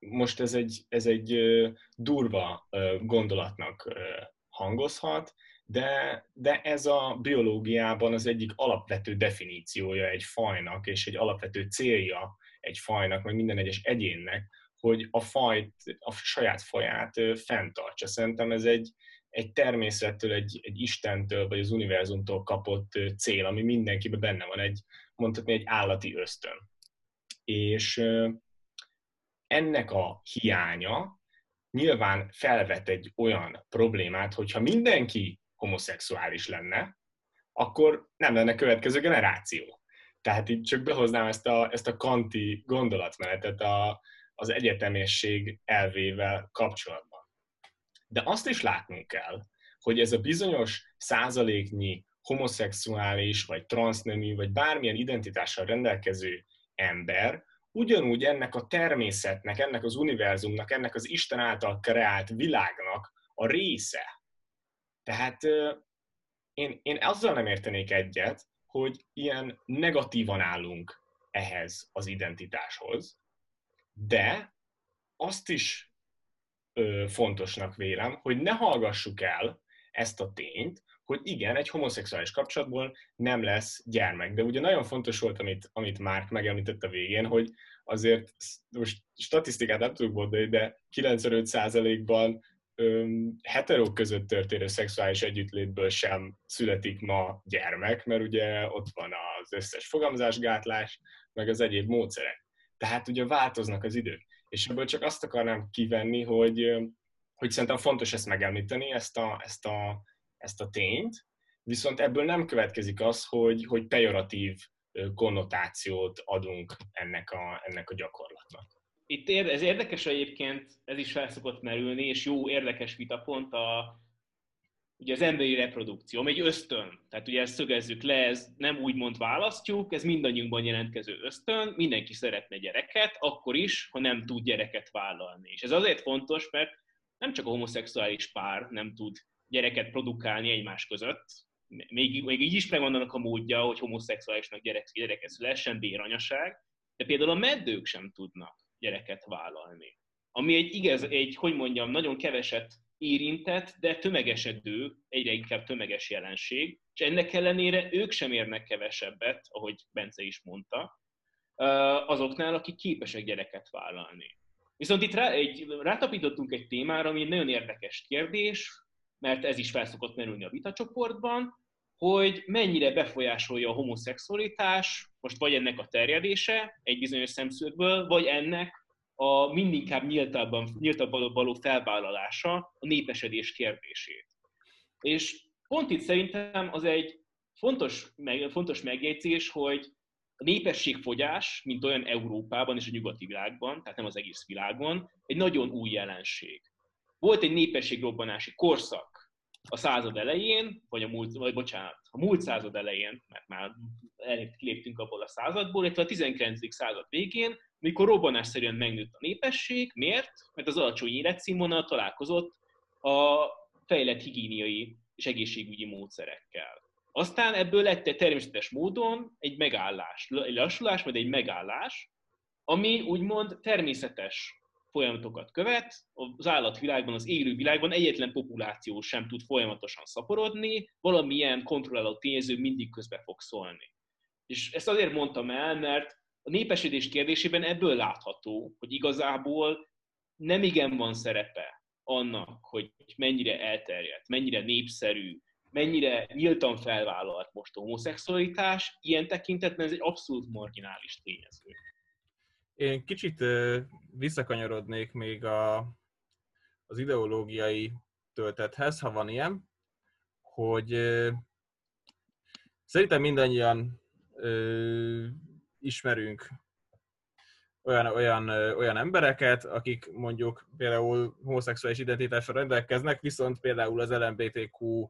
most ez egy, ez egy durva gondolatnak hangozhat, de, de ez a biológiában az egyik alapvető definíciója egy fajnak, és egy alapvető célja egy fajnak, meg minden egyes egyénnek, hogy a fajt, a saját faját fenntartsa. Szerintem ez egy, egy természettől, egy, egy Istentől, vagy az univerzumtól kapott cél, ami mindenkiben benne van, egy, mondhatni egy állati ösztön. És ennek a hiánya nyilván felvet egy olyan problémát, hogyha mindenki homoszexuális lenne, akkor nem lenne következő generáció. Tehát itt csak behoznám ezt a, ezt a kanti gondolatmenetet a, az egyetemészség elvével kapcsolatban. De azt is látnunk kell, hogy ez a bizonyos százaléknyi homoszexuális, vagy transznemű, vagy bármilyen identitással rendelkező ember ugyanúgy ennek a természetnek, ennek az univerzumnak, ennek az Isten által kreált világnak a része. Tehát én, én azzal nem értenék egyet, hogy ilyen negatívan állunk ehhez az identitáshoz, de azt is ö, fontosnak vélem, hogy ne hallgassuk el ezt a tényt, hogy igen, egy homoszexuális kapcsolatból nem lesz gyermek. De ugye nagyon fontos volt, amit, amit Márk megemlített a végén, hogy azért most statisztikát nem tudok mondani, de 95%-ban heterók között történő szexuális együttlétből sem születik ma gyermek, mert ugye ott van az összes fogamzásgátlás, meg az egyéb módszerek. Tehát ugye változnak az idők. És ebből csak azt akarnám kivenni, hogy, hogy szerintem fontos ezt megemlíteni, ezt a, ezt a ezt a tényt, viszont ebből nem következik az, hogy, hogy pejoratív konnotációt adunk ennek a, ennek a gyakorlatnak. Itt ez érdekes egyébként, ez is fel szokott merülni, és jó érdekes vitapont a ugye az emberi reprodukció, egy ösztön, tehát ugye ezt szögezzük le, ez nem úgymond választjuk, ez mindannyiunkban jelentkező ösztön, mindenki szeretne gyereket, akkor is, ha nem tud gyereket vállalni. És ez azért fontos, mert nem csak a homoszexuális pár nem tud gyereket produkálni egymás között, még, még így is megvannak a módja, hogy homoszexuálisnak gyerek, gyereket szülessen, béranyaság, de például a meddők sem tudnak gyereket vállalni. Ami egy, igaz, egy, hogy mondjam, nagyon keveset érintett, de tömegesedő, egyre inkább tömeges jelenség, és ennek ellenére ők sem érnek kevesebbet, ahogy Bence is mondta, azoknál, akik képesek gyereket vállalni. Viszont itt rá, egy, rátapítottunk egy témára, ami egy nagyon érdekes kérdés, mert ez is felszokott merülni a vitacsoportban, hogy mennyire befolyásolja a homoszexualitás, most vagy ennek a terjedése egy bizonyos szemszögből, vagy ennek a mindinkább nyíltabban, nyíltabban való felvállalása a népesedés kérdését. És pont itt szerintem az egy fontos, meg, fontos megjegyzés, hogy a népességfogyás, mint olyan Európában és a nyugati világban, tehát nem az egész világon, egy nagyon új jelenség. Volt egy népességrobbanási korszak a század elején, vagy a múlt, vagy bocsánat, a múlt század elején, mert már kiléptünk abból a századból, illetve a 19. század végén, mikor robbanásszerűen megnőtt a népesség. Miért? Mert az alacsony életszínvonal találkozott a fejlett higiéniai és egészségügyi módszerekkel. Aztán ebből lett egy természetes módon egy megállás, egy lassulás, majd egy megállás, ami úgymond természetes folyamatokat követ. Az állatvilágban, az élő világban egyetlen populáció sem tud folyamatosan szaporodni, valamilyen kontrolláló tényező mindig közbe fog szólni. És ezt azért mondtam el, mert a népesedés kérdésében ebből látható, hogy igazából nem igen van szerepe annak, hogy mennyire elterjedt, mennyire népszerű, mennyire nyíltan felvállalt most a homoszexualitás, ilyen tekintetben ez egy abszolút marginális tényező. Én kicsit visszakanyarodnék még a, az ideológiai töltethez, ha van ilyen, hogy szerintem mindannyian ismerünk olyan, olyan, olyan embereket, akik mondjuk például homoszexuális identitással rendelkeznek, viszont például az LMBTQ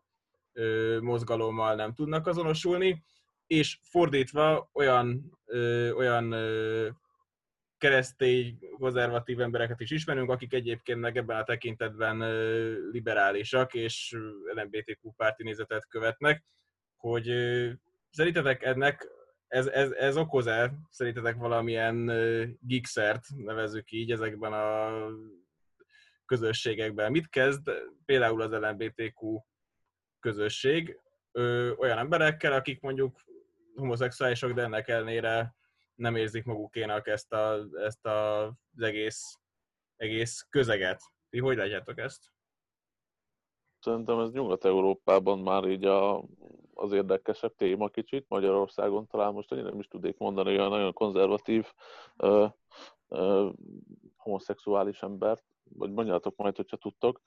mozgalommal nem tudnak azonosulni, és fordítva olyan, ö, olyan ö, keresztény, konzervatív embereket is ismerünk, akik egyébként meg ebben a tekintetben liberálisak és LMBTQ párti nézetet követnek, hogy szerintetek ennek ez, ez, ez okoz-e szerintetek valamilyen gikszert, nevezzük így, ezekben a közösségekben? Mit kezd például az LMBTQ közösség olyan emberekkel, akik mondjuk homoszexuálisok, de ennek ellenére nem érzik magukénak ezt, a, ezt a, az egész, egész közeget. Ti hogy látjátok ezt? Szerintem ez Nyugat-Európában már így a az érdekesebb téma kicsit. Magyarországon talán most én nem is tudnék mondani olyan nagyon konzervatív ö, ö, homoszexuális embert, vagy mondjátok majd, hogyha tudtok.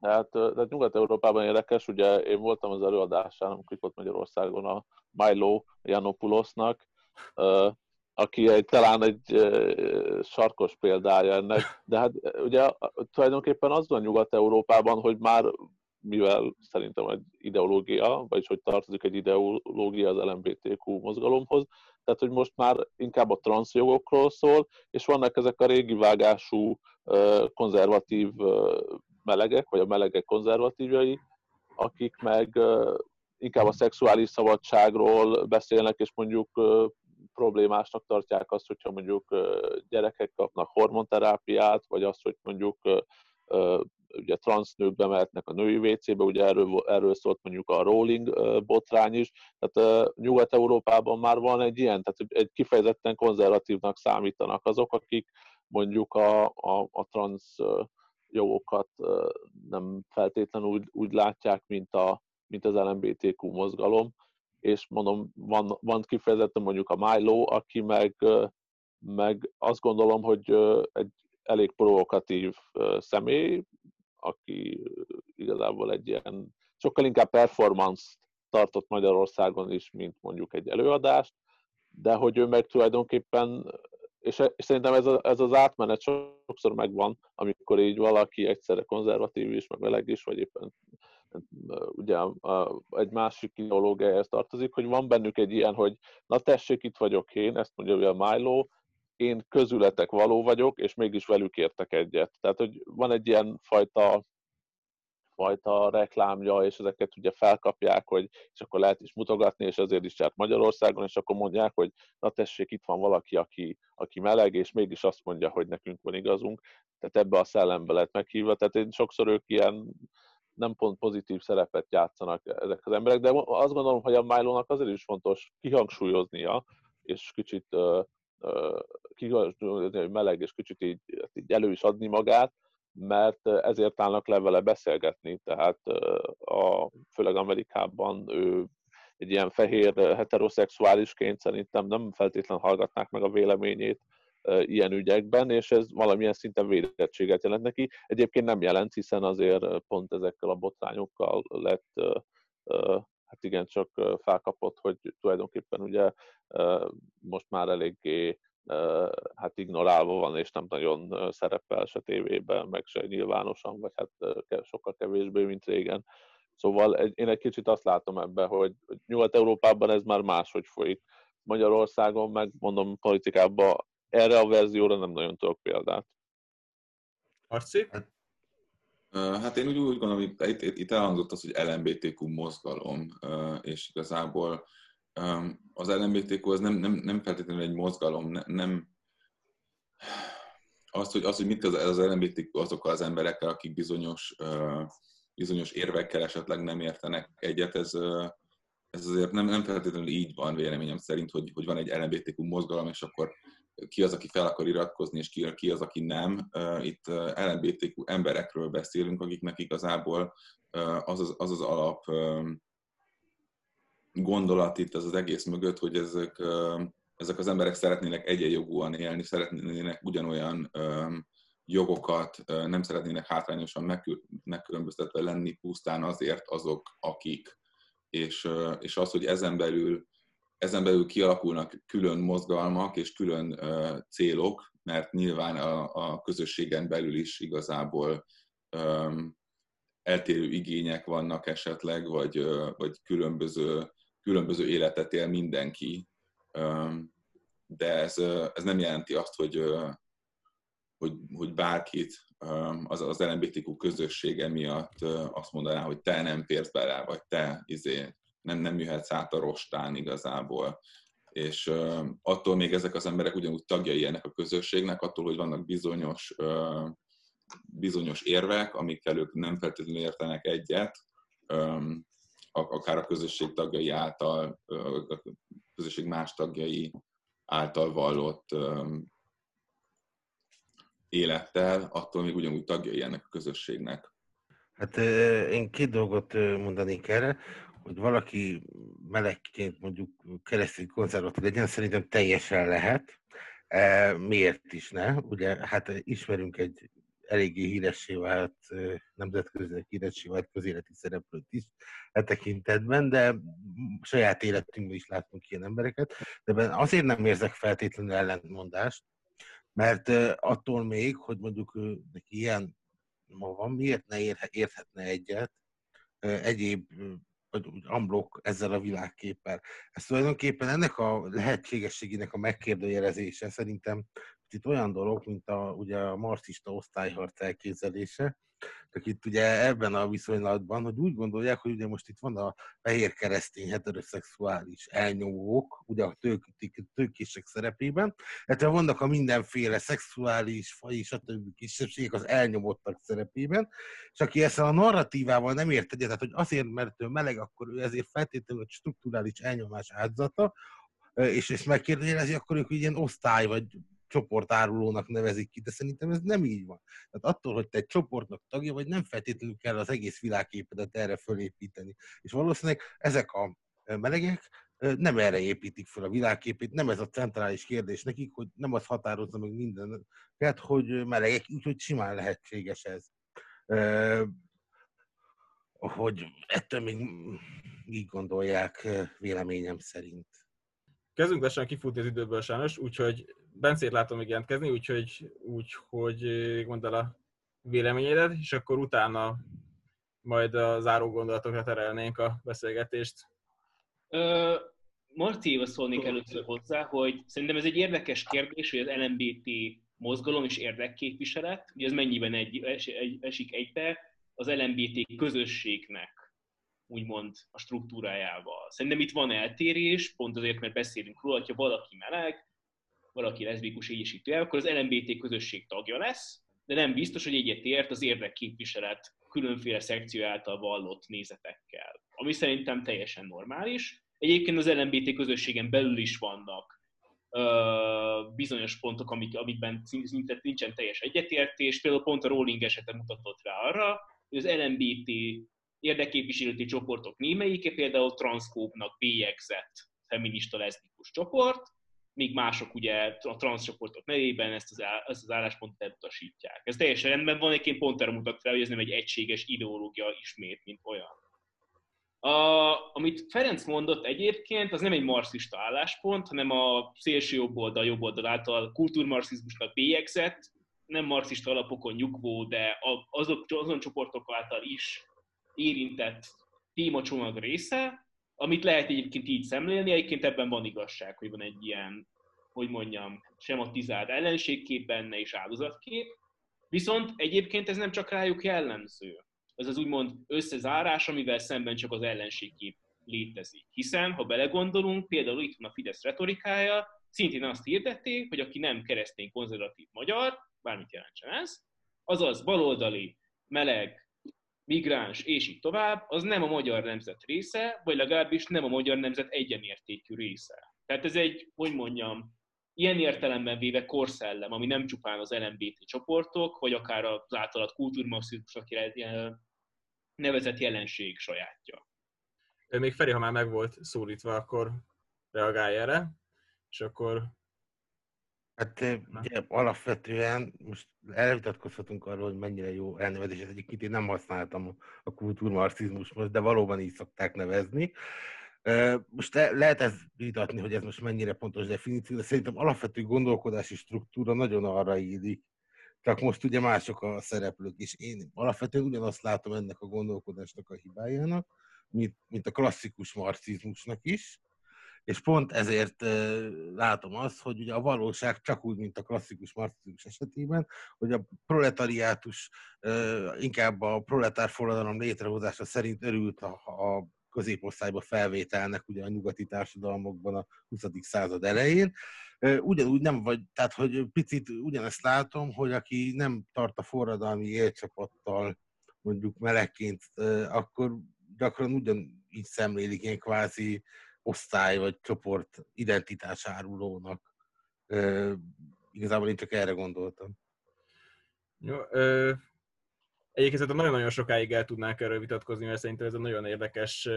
Hát, tehát Nyugat-Európában érdekes, ugye én voltam az előadásán, amikor volt Magyarországon a Milo Janopulosnak, aki egy, talán egy sarkos példája ennek, de hát ugye tulajdonképpen az van Nyugat-Európában, hogy már mivel szerintem egy ideológia, vagyis hogy tartozik egy ideológia az LMBTQ mozgalomhoz, tehát hogy most már inkább a transzjogokról szól, és vannak ezek a régi vágású konzervatív melegek, vagy a melegek konzervatívjai, akik meg inkább a szexuális szabadságról beszélnek, és mondjuk problémásnak tartják azt, hogyha mondjuk gyerekek kapnak hormonterápiát, vagy azt, hogy mondjuk ugye transznők bemehetnek a női WC-be, ugye erről, erről szólt mondjuk a rolling botrány is, tehát Nyugat-Európában már van egy ilyen, tehát egy kifejezetten konzervatívnak számítanak azok, akik mondjuk a, a, a transz jogokat nem feltétlenül úgy, úgy látják, mint, a, mint az LMBTQ mozgalom, és mondom, van, van kifejezetten mondjuk a Milo, aki meg, meg azt gondolom, hogy egy elég provokatív személy, aki igazából egy ilyen sokkal inkább performance tartott Magyarországon is, mint mondjuk egy előadást, de hogy ő meg tulajdonképpen, és, és szerintem ez, a, ez az átmenet sokszor megvan, amikor így valaki egyszerre konzervatív is, meg meleg is, vagy éppen ugye egy másik ideológiához tartozik, hogy van bennük egy ilyen, hogy na tessék, itt vagyok én, ezt mondja ugye a Milo, én közületek való vagyok, és mégis velük értek egyet. Tehát, hogy van egy ilyen fajta fajta reklámja, és ezeket ugye felkapják, hogy és akkor lehet is mutogatni, és azért is járt Magyarországon, és akkor mondják, hogy na tessék, itt van valaki, aki, aki meleg, és mégis azt mondja, hogy nekünk van igazunk. Tehát ebbe a szellembe lett meghívva. Tehát én sokszor ők ilyen nem pont pozitív szerepet játszanak ezek az emberek, de azt gondolom, hogy a Milo-nak azért is fontos kihangsúlyoznia, és kicsit uh, kihangsúlyozni, hogy meleg, és kicsit így, így elő is adni magát, mert ezért állnak le vele beszélgetni, tehát a, főleg Amerikában ő egy ilyen fehér heteroszexuálisként szerintem nem feltétlenül hallgatnák meg a véleményét ilyen ügyekben, és ez valamilyen szinten védettséget jelent neki. Egyébként nem jelent, hiszen azért pont ezekkel a botrányokkal lett hát igen, csak felkapott, hogy tulajdonképpen ugye most már eléggé hát ignorálva van, és nem nagyon szerepel se tévében, meg se nyilvánosan, vagy hát sokkal kevésbé, mint régen. Szóval én egy kicsit azt látom ebben, hogy Nyugat-Európában ez már máshogy folyik. Magyarországon meg mondom politikában erre a verzióra nem nagyon tudok példát. Arci? Hát én úgy, úgy gondolom, hogy itt, itt, itt elhangzott az, hogy LMBTQ mozgalom, és igazából az LMBTQ az nem, nem, nem feltétlenül egy mozgalom, nem az, hogy, az, hogy mit az, az LMBTQ azokkal az emberekkel, akik bizonyos, bizonyos érvekkel esetleg nem értenek egyet, ez, ez azért nem, nem feltétlenül így van véleményem szerint, hogy, hogy van egy LMBTQ mozgalom, és akkor ki az, aki fel akar iratkozni, és ki, ki az, aki nem. Itt LMBTQ emberekről beszélünk, akiknek igazából az az, az, az alap gondolat itt az, az egész mögött, hogy ezek, ezek az emberek szeretnének egyenjogúan élni, szeretnének ugyanolyan jogokat, nem szeretnének hátrányosan megkülönböztetve lenni pusztán azért azok, akik. És, és az, hogy ezen belül, ezen belül kialakulnak külön mozgalmak és külön célok, mert nyilván a, a közösségen belül is igazából eltérő igények vannak esetleg, vagy, vagy különböző különböző életet él mindenki, de ez, ez nem jelenti azt, hogy, hogy, hogy bárkit az, az LMBTQ közössége miatt azt mondaná, hogy te nem férsz bele, vagy te izé, nem, nem jöhetsz át a rostán igazából. És attól még ezek az emberek ugyanúgy tagjai ennek a közösségnek, attól, hogy vannak bizonyos, bizonyos érvek, amikkel ők nem feltétlenül értenek egyet, akár a közösség tagjai által, a közösség más tagjai által vallott élettel, attól még ugyanúgy tagjai ennek a közösségnek. Hát én két dolgot mondanék erre, hogy valaki melegként mondjuk keresztény konzervatív legyen, szerintem teljesen lehet. Miért is ne? Ugye, hát ismerünk egy eléggé híressé vált, nemzetközileg híressé vált közéleti szereplőt is e tekintetben, de saját életünkben is látunk ilyen embereket, de azért nem érzek feltétlenül ellentmondást, mert attól még, hogy mondjuk neki ilyen ma van, miért ne érhetne egyet egyéb vagy úgy amblok ezzel a világképpel. Ez tulajdonképpen ennek a lehetségességének a megkérdőjelezése szerintem itt olyan dolog, mint a, ugye a marxista osztályharc elképzelése, csak itt ugye ebben a viszonylatban, hogy úgy gondolják, hogy ugye most itt van a fehér keresztény heteroszexuális elnyomók, ugye a tők, tőkések szerepében, illetve vannak a mindenféle szexuális, faj, stb. kisebbségek az elnyomottak szerepében, és aki ezt a narratívával nem ért egyet, tehát hogy azért, mert ő meleg, akkor ő ezért feltétlenül egy strukturális elnyomás áldozata, és ezt megkérdezi, akkor ők ilyen osztály vagy csoportárulónak nevezik ki, de szerintem ez nem így van. Tehát attól, hogy te egy csoportnak tagja vagy, nem feltétlenül kell az egész világképedet erre fölépíteni. És valószínűleg ezek a melegek nem erre építik fel a világképét, nem ez a centrális kérdés nekik, hogy nem az határozza meg minden, tehát hogy melegek, úgyhogy simán lehetséges ez. Hogy ettől még így gondolják véleményem szerint. Kezdünk lassan kifutni az időből sajnos, úgyhogy Bencét látom még jelentkezni, úgyhogy, úgyhogy mondd el a véleményedet, és akkor utána majd a záró gondolatokra terelnénk a beszélgetést. Ö, Marciéva szólnék először hozzá, hogy szerintem ez egy érdekes kérdés, hogy az LMBT mozgalom és érdekképviselet, hogy ez mennyiben egy, es, egy, esik egybe az LMBT közösségnek úgymond a struktúrájával. Szerintem itt van eltérés, pont azért, mert beszélünk róla, hogyha valaki meleg, valaki leszbikus, így itt akkor az LMBT közösség tagja lesz, de nem biztos, hogy egyetért az érdekképviselet különféle szekció által vallott nézetekkel, ami szerintem teljesen normális. Egyébként az LMBT közösségen belül is vannak uh, bizonyos pontok, amik, amikben szinte nincsen teljes egyetértés. Például pont a Rolling esete mutatott rá arra, hogy az LMBT érdekképviseleti csoportok némelyike például transzkópnak bélyegzett feminista leszbikus csoport, míg mások ugye a transzcsoportok nevében ezt az, ezt az álláspontot elutasítják. Ez teljesen rendben van, egyébként pont erre mutat rá, hogy ez nem egy egységes ideológia ismét, mint olyan. A, amit Ferenc mondott egyébként, az nem egy marxista álláspont, hanem a szélső jobb oldal, jobb oldal által kultúrmarxizmusnak bélyegzett, nem marxista alapokon nyugvó, de azok, azon csoportok által is érintett témacsomag része, amit lehet egyébként így szemlélni, egyébként ebben van igazság, hogy van egy ilyen, hogy mondjam, sematizált ellenségkép benne és áldozatkép, viszont egyébként ez nem csak rájuk jellemző. Ez az úgymond összezárás, amivel szemben csak az ellenségkép létezik. Hiszen, ha belegondolunk, például itt van a Fidesz retorikája, szintén azt hirdették, hogy aki nem keresztény konzervatív magyar, bármit jelentsen ez, azaz baloldali, meleg, migráns, és így tovább, az nem a magyar nemzet része, vagy legalábbis nem a magyar nemzet egyenértékű része. Tehát ez egy, hogy mondjam, ilyen értelemben véve korszellem, ami nem csupán az LMBT csoportok, vagy akár az általat kultúrmarxizmusnak nevezett jelenség sajátja. Még Feri, ha már meg volt szólítva, akkor reagálj erre, és akkor Hát ugye, alapvetően most elvitatkozhatunk arról, hogy mennyire jó elnevezés, ez egyébként én nem használtam a kultúrmarxizmus most, de valóban így szokták nevezni. Most lehet ez vitatni, hogy ez most mennyire pontos definíció, de szerintem alapvető gondolkodási struktúra nagyon arra illik. Csak most ugye mások a szereplők, és én alapvetően ugyanazt látom ennek a gondolkodásnak a hibájának, mint, mint a klasszikus marxizmusnak is, és pont ezért látom azt, hogy ugye a valóság csak úgy, mint a klasszikus marxizmus esetében, hogy a proletariátus inkább a proletár forradalom létrehozása szerint örült a, a középosztályba felvételnek ugye a nyugati társadalmakban a 20. század elején. Ugyanúgy nem vagy, tehát hogy picit ugyanezt látom, hogy aki nem tart a forradalmi élcsapattal mondjuk melegként, akkor gyakran ugyanígy szemlélik ilyen kvázi osztály vagy csoport identitás árulónak. E, igazából én csak erre gondoltam. Jó, ö, egyébként szerintem nagyon-nagyon sokáig el tudnánk erről vitatkozni, mert szerintem ez egy nagyon érdekes,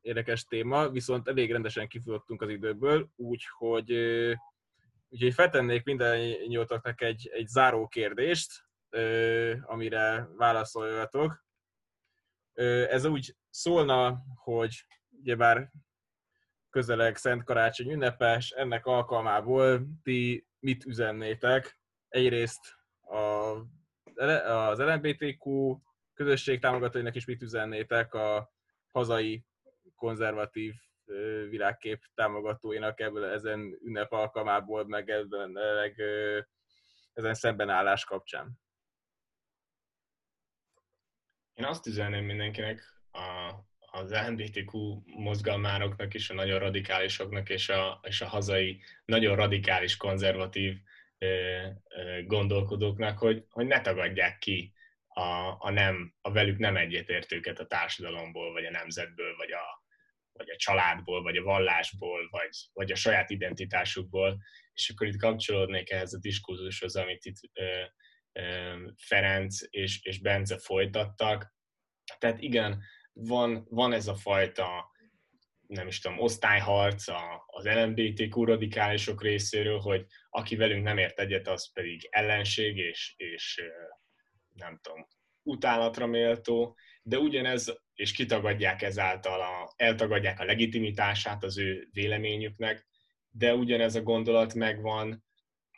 érdekes téma, viszont elég rendesen kifutottunk az időből, úgyhogy, úgyhogy feltennék minden nyoltaknak egy, egy záró kérdést, amire válaszoljatok. Ez úgy szólna, hogy ugyebár közeleg Szent Karácsony ünnepes, ennek alkalmából ti mit üzennétek? Egyrészt a, az LMBTQ közösség támogatóinak is mit üzennétek a hazai konzervatív világkép támogatóinak ebből ezen ünnep alkalmából, meg ebben, meg, ezen szembenállás kapcsán? Én azt üzenném mindenkinek az LGBTQ mozgalmároknak is, a nagyon radikálisoknak és a, és a hazai nagyon radikális konzervatív ö, ö, gondolkodóknak, hogy, hogy ne tagadják ki a, a, nem, a velük nem egyetértőket a társadalomból, vagy a nemzetből, vagy a, vagy a családból, vagy a vallásból, vagy, vagy a saját identitásukból. És akkor itt kapcsolódnék ehhez a diskurzushoz, amit itt ö, ö, Ferenc és, és Bence folytattak. Tehát igen, van, van ez a fajta nem is tudom, osztályharc az LMBTQ radikálisok részéről, hogy aki velünk nem ért egyet, az pedig ellenség, és, és nem tudom, utálatra méltó, de ugyanez, és kitagadják ezáltal, a, eltagadják a legitimitását az ő véleményüknek, de ugyanez a gondolat megvan,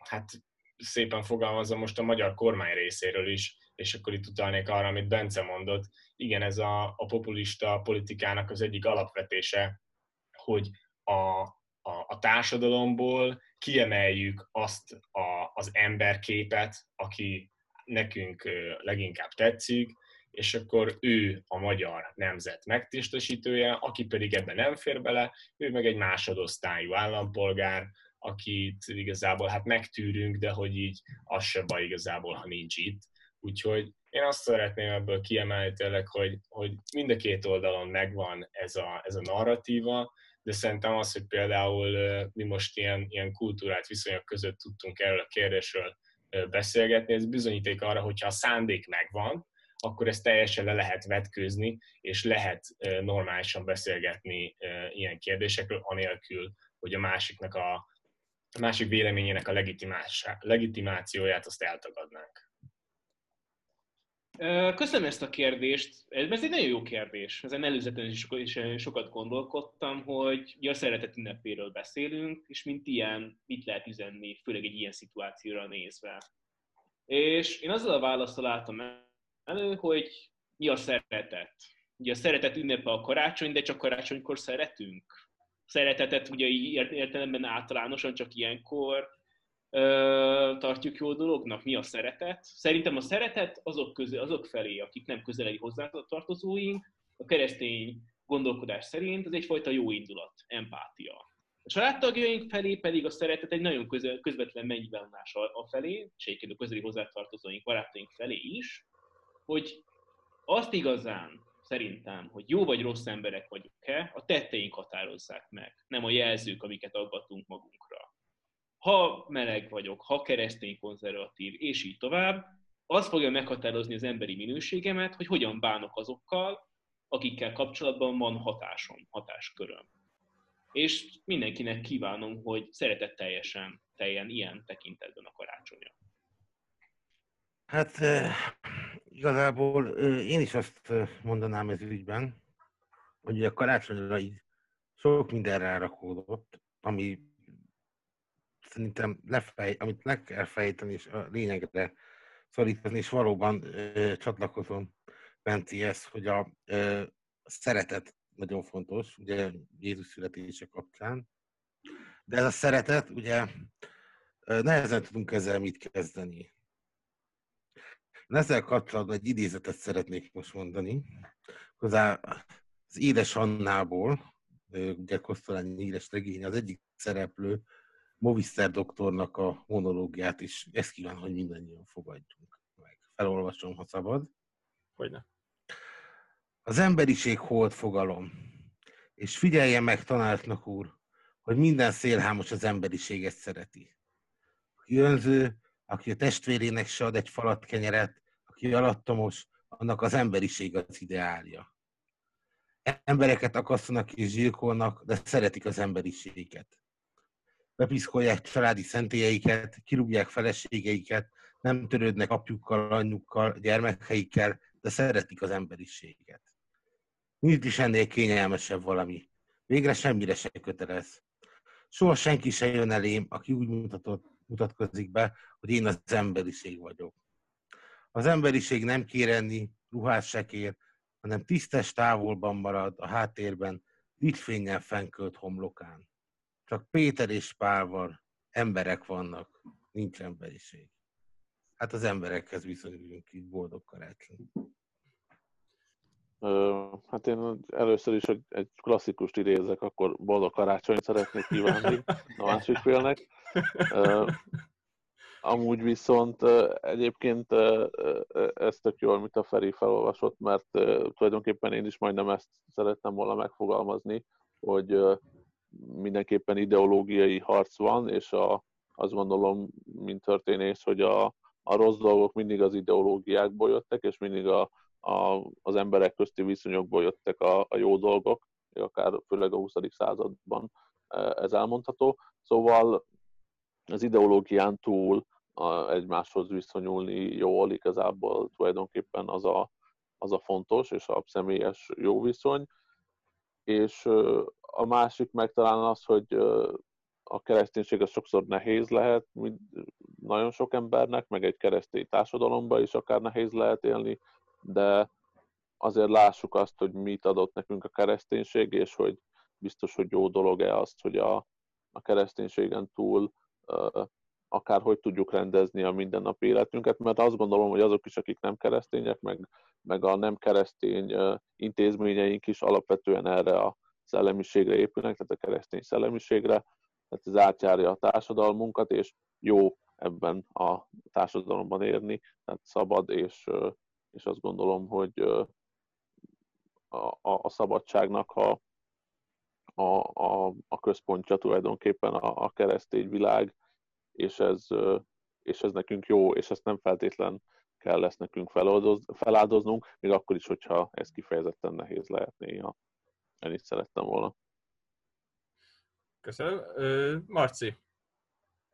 hát szépen fogalmazom most a magyar kormány részéről is, és akkor itt utalnék arra, amit Bence mondott. Igen, ez a, a populista politikának az egyik alapvetése, hogy a, a, a társadalomból kiemeljük azt a, az emberképet, aki nekünk leginkább tetszik, és akkor ő a magyar nemzet megtisztesítője, aki pedig ebben nem fér bele, ő meg egy másodosztályú állampolgár, akit igazából hát megtűrünk, de hogy így az se baj igazából, ha nincs itt. Úgyhogy én azt szeretném ebből kiemelni tényleg, hogy, hogy mind a két oldalon megvan ez a, ez a narratíva, de szerintem az, hogy például mi most ilyen, ilyen kultúrát viszonyok között tudtunk erről a kérdésről beszélgetni, ez bizonyíték arra, hogyha a szándék megvan, akkor ezt teljesen le lehet vetkőzni, és lehet normálisan beszélgetni ilyen kérdésekről, anélkül, hogy a másiknak a, a másik véleményének a legitimációját azt eltagadnánk. Köszönöm ezt a kérdést. Ez egy nagyon jó kérdés. Ezen előzetesen is sokat gondolkodtam, hogy a szeretet ünnepéről beszélünk, és mint ilyen, mit lehet üzenni, főleg egy ilyen szituációra nézve. És én azzal a válaszol álltam elő, hogy mi a szeretet. Ugye a szeretet ünnepe a karácsony, de csak karácsonykor szeretünk. Szeretetet ugye értelemben általánosan csak ilyenkor tartjuk jó dolognak. Mi a szeretet? Szerintem a szeretet azok, közé, azok felé, akik nem közeli hozzátartozóink, a keresztény gondolkodás szerint az egyfajta jó indulat, empátia. A családtagjaink felé pedig a szeretet egy nagyon közel, közvetlen megnyilvánulás a felé, és egyébként a közeli hozzátartozóink, barátaink felé is, hogy azt igazán szerintem, hogy jó vagy rossz emberek vagyunk-e, a tetteink határozzák meg, nem a jelzők, amiket aggatunk magunkra. Ha meleg vagyok, ha keresztény konzervatív, és így tovább, az fogja meghatározni az emberi minőségemet, hogy hogyan bánok azokkal, akikkel kapcsolatban van hatásom, hatásköröm. És mindenkinek kívánom, hogy szeretetteljesen teljen ilyen tekintetben a karácsonya. Hát igazából én is azt mondanám ez ügyben, hogy a karácsonyra így sok minden rárakódott, ami szerintem lefej, amit le kell fejteni, és a lényegre szorítani, és valóban ö, csatlakozom Bencihez, hogy a ö, szeretet nagyon fontos, ugye Jézus születése kapcsán. De ez a szeretet, ugye nehezen tudunk ezzel mit kezdeni. Én ezzel kapcsolatban egy idézetet szeretnék most mondani. Hozzá az Édes Annából, ugye Kosztolányi édes regény, az egyik szereplő, Movister doktornak a monológiát is. Ezt kívánom, hogy mindannyian fogadjunk meg. Felolvasom, ha szabad. Hogyne. Az emberiség hold fogalom, és figyelje meg, tanártnak úr, hogy minden szélhámos az emberiséget szereti. Aki önző, aki a testvérének se ad egy falat kenyeret, aki alattomos, annak az emberiség az ideálja. Embereket akasztanak és zsírkolnak, de szeretik az emberiséget. Bepiszkolják családi szentélyeiket, kirúgják feleségeiket, nem törődnek apjukkal, anyjukkal, gyermekeikkel, de szeretik az emberiséget. Nincs is ennél kényelmesebb valami. Végre semmire se kötelez. Soha senki se jön elém, aki úgy mutatott, mutatkozik be, hogy én az emberiség vagyok. Az emberiség nem kér enni, ruhát se kér, hanem tisztes távolban marad a háttérben, dicsfényen fenkölt homlokán. Csak Péter és Pál emberek vannak, nincs emberiség. Hát az emberekhez viszonyulunk így boldog karácsony. Hát én először is egy, klasszikust idézek, akkor boldog karácsonyt szeretnék kívánni a másik félnek. Amúgy viszont egyébként ez tök jó, amit a Feri felolvasott, mert tulajdonképpen én is majdnem ezt szerettem volna megfogalmazni, hogy mindenképpen ideológiai harc van, és a, azt gondolom, mint történész, hogy a, a rossz dolgok mindig az ideológiákból jöttek, és mindig a, a, az emberek közti viszonyokból jöttek a, a jó dolgok, akár főleg a 20. században ez elmondható. Szóval az ideológián túl a, egymáshoz viszonyulni jól, igazából tulajdonképpen az a, az a fontos, és a személyes jó viszony. És a másik meg talán az, hogy a kereszténység az sokszor nehéz lehet, nagyon sok embernek, meg egy keresztény társadalomban is akár nehéz lehet élni, de azért lássuk azt, hogy mit adott nekünk a kereszténység, és hogy biztos, hogy jó dolog-e azt, hogy a, a kereszténységen túl hogy tudjuk rendezni a mindennapi életünket, mert azt gondolom, hogy azok is, akik nem keresztények, meg, meg a nem keresztény intézményeink is alapvetően erre a szellemiségre épülnek, tehát a keresztény szellemiségre, tehát ez átjárja a társadalmunkat, és jó ebben a társadalomban érni, tehát szabad, és, és azt gondolom, hogy a, a, a szabadságnak a, a, a, a központja tulajdonképpen a, a keresztény világ, és ez, és ez nekünk jó, és ezt nem feltétlen kell lesz nekünk feláldoznunk, még akkor is, hogyha ez kifejezetten nehéz lehet néha. Ennyit szerettem volna. Köszönöm. Marci.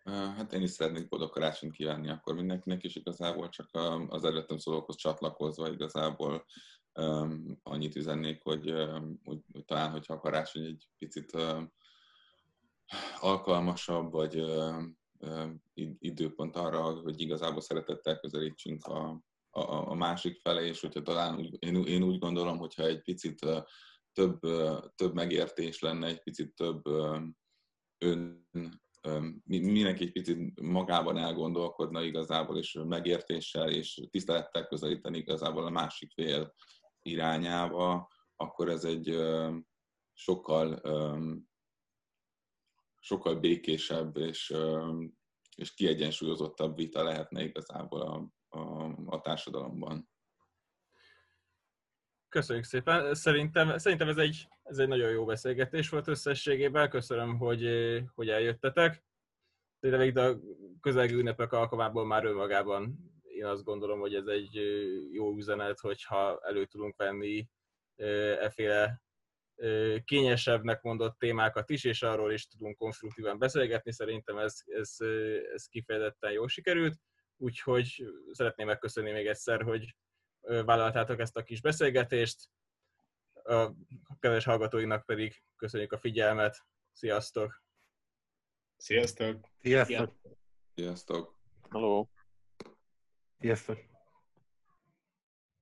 Hát én is szeretnék boldog karácsonyt kívánni akkor mindenkinek, és igazából csak az előttem szólókhoz csatlakozva igazából um, annyit üzennék, hogy, um, hogy, hogy talán, hogyha a karácsony egy picit um, alkalmasabb, vagy um, időpont arra, hogy igazából szeretettel közelítsünk a, a, a másik felé, és hogyha talán úgy, én, én úgy gondolom, hogyha egy picit több, több megértés lenne, egy picit több ön, mindenki egy picit magában elgondolkodna igazából, és megértéssel és tisztelettel közelíteni igazából a másik fél irányába, akkor ez egy sokkal sokkal békésebb és, és kiegyensúlyozottabb vita lehetne igazából a, a, a társadalomban. Köszönjük szépen. Szerintem, szerintem ez, egy, ez egy nagyon jó beszélgetés volt összességében. Köszönöm, hogy, hogy eljöttetek. Tényleg a közelgő ünnepek alkalmából már önmagában én azt gondolom, hogy ez egy jó üzenet, hogyha elő tudunk venni efféle kényesebbnek mondott témákat is, és arról is tudunk konstruktívan beszélgetni. Szerintem ez, ez, ez kifejezetten jól sikerült, úgyhogy szeretném megköszönni még egyszer, hogy vállaltátok ezt a kis beszélgetést. A kedves hallgatóinak pedig köszönjük a figyelmet. Sziasztok! Sziasztok! Sziasztok! Sziasztok! Hello! Sziasztok!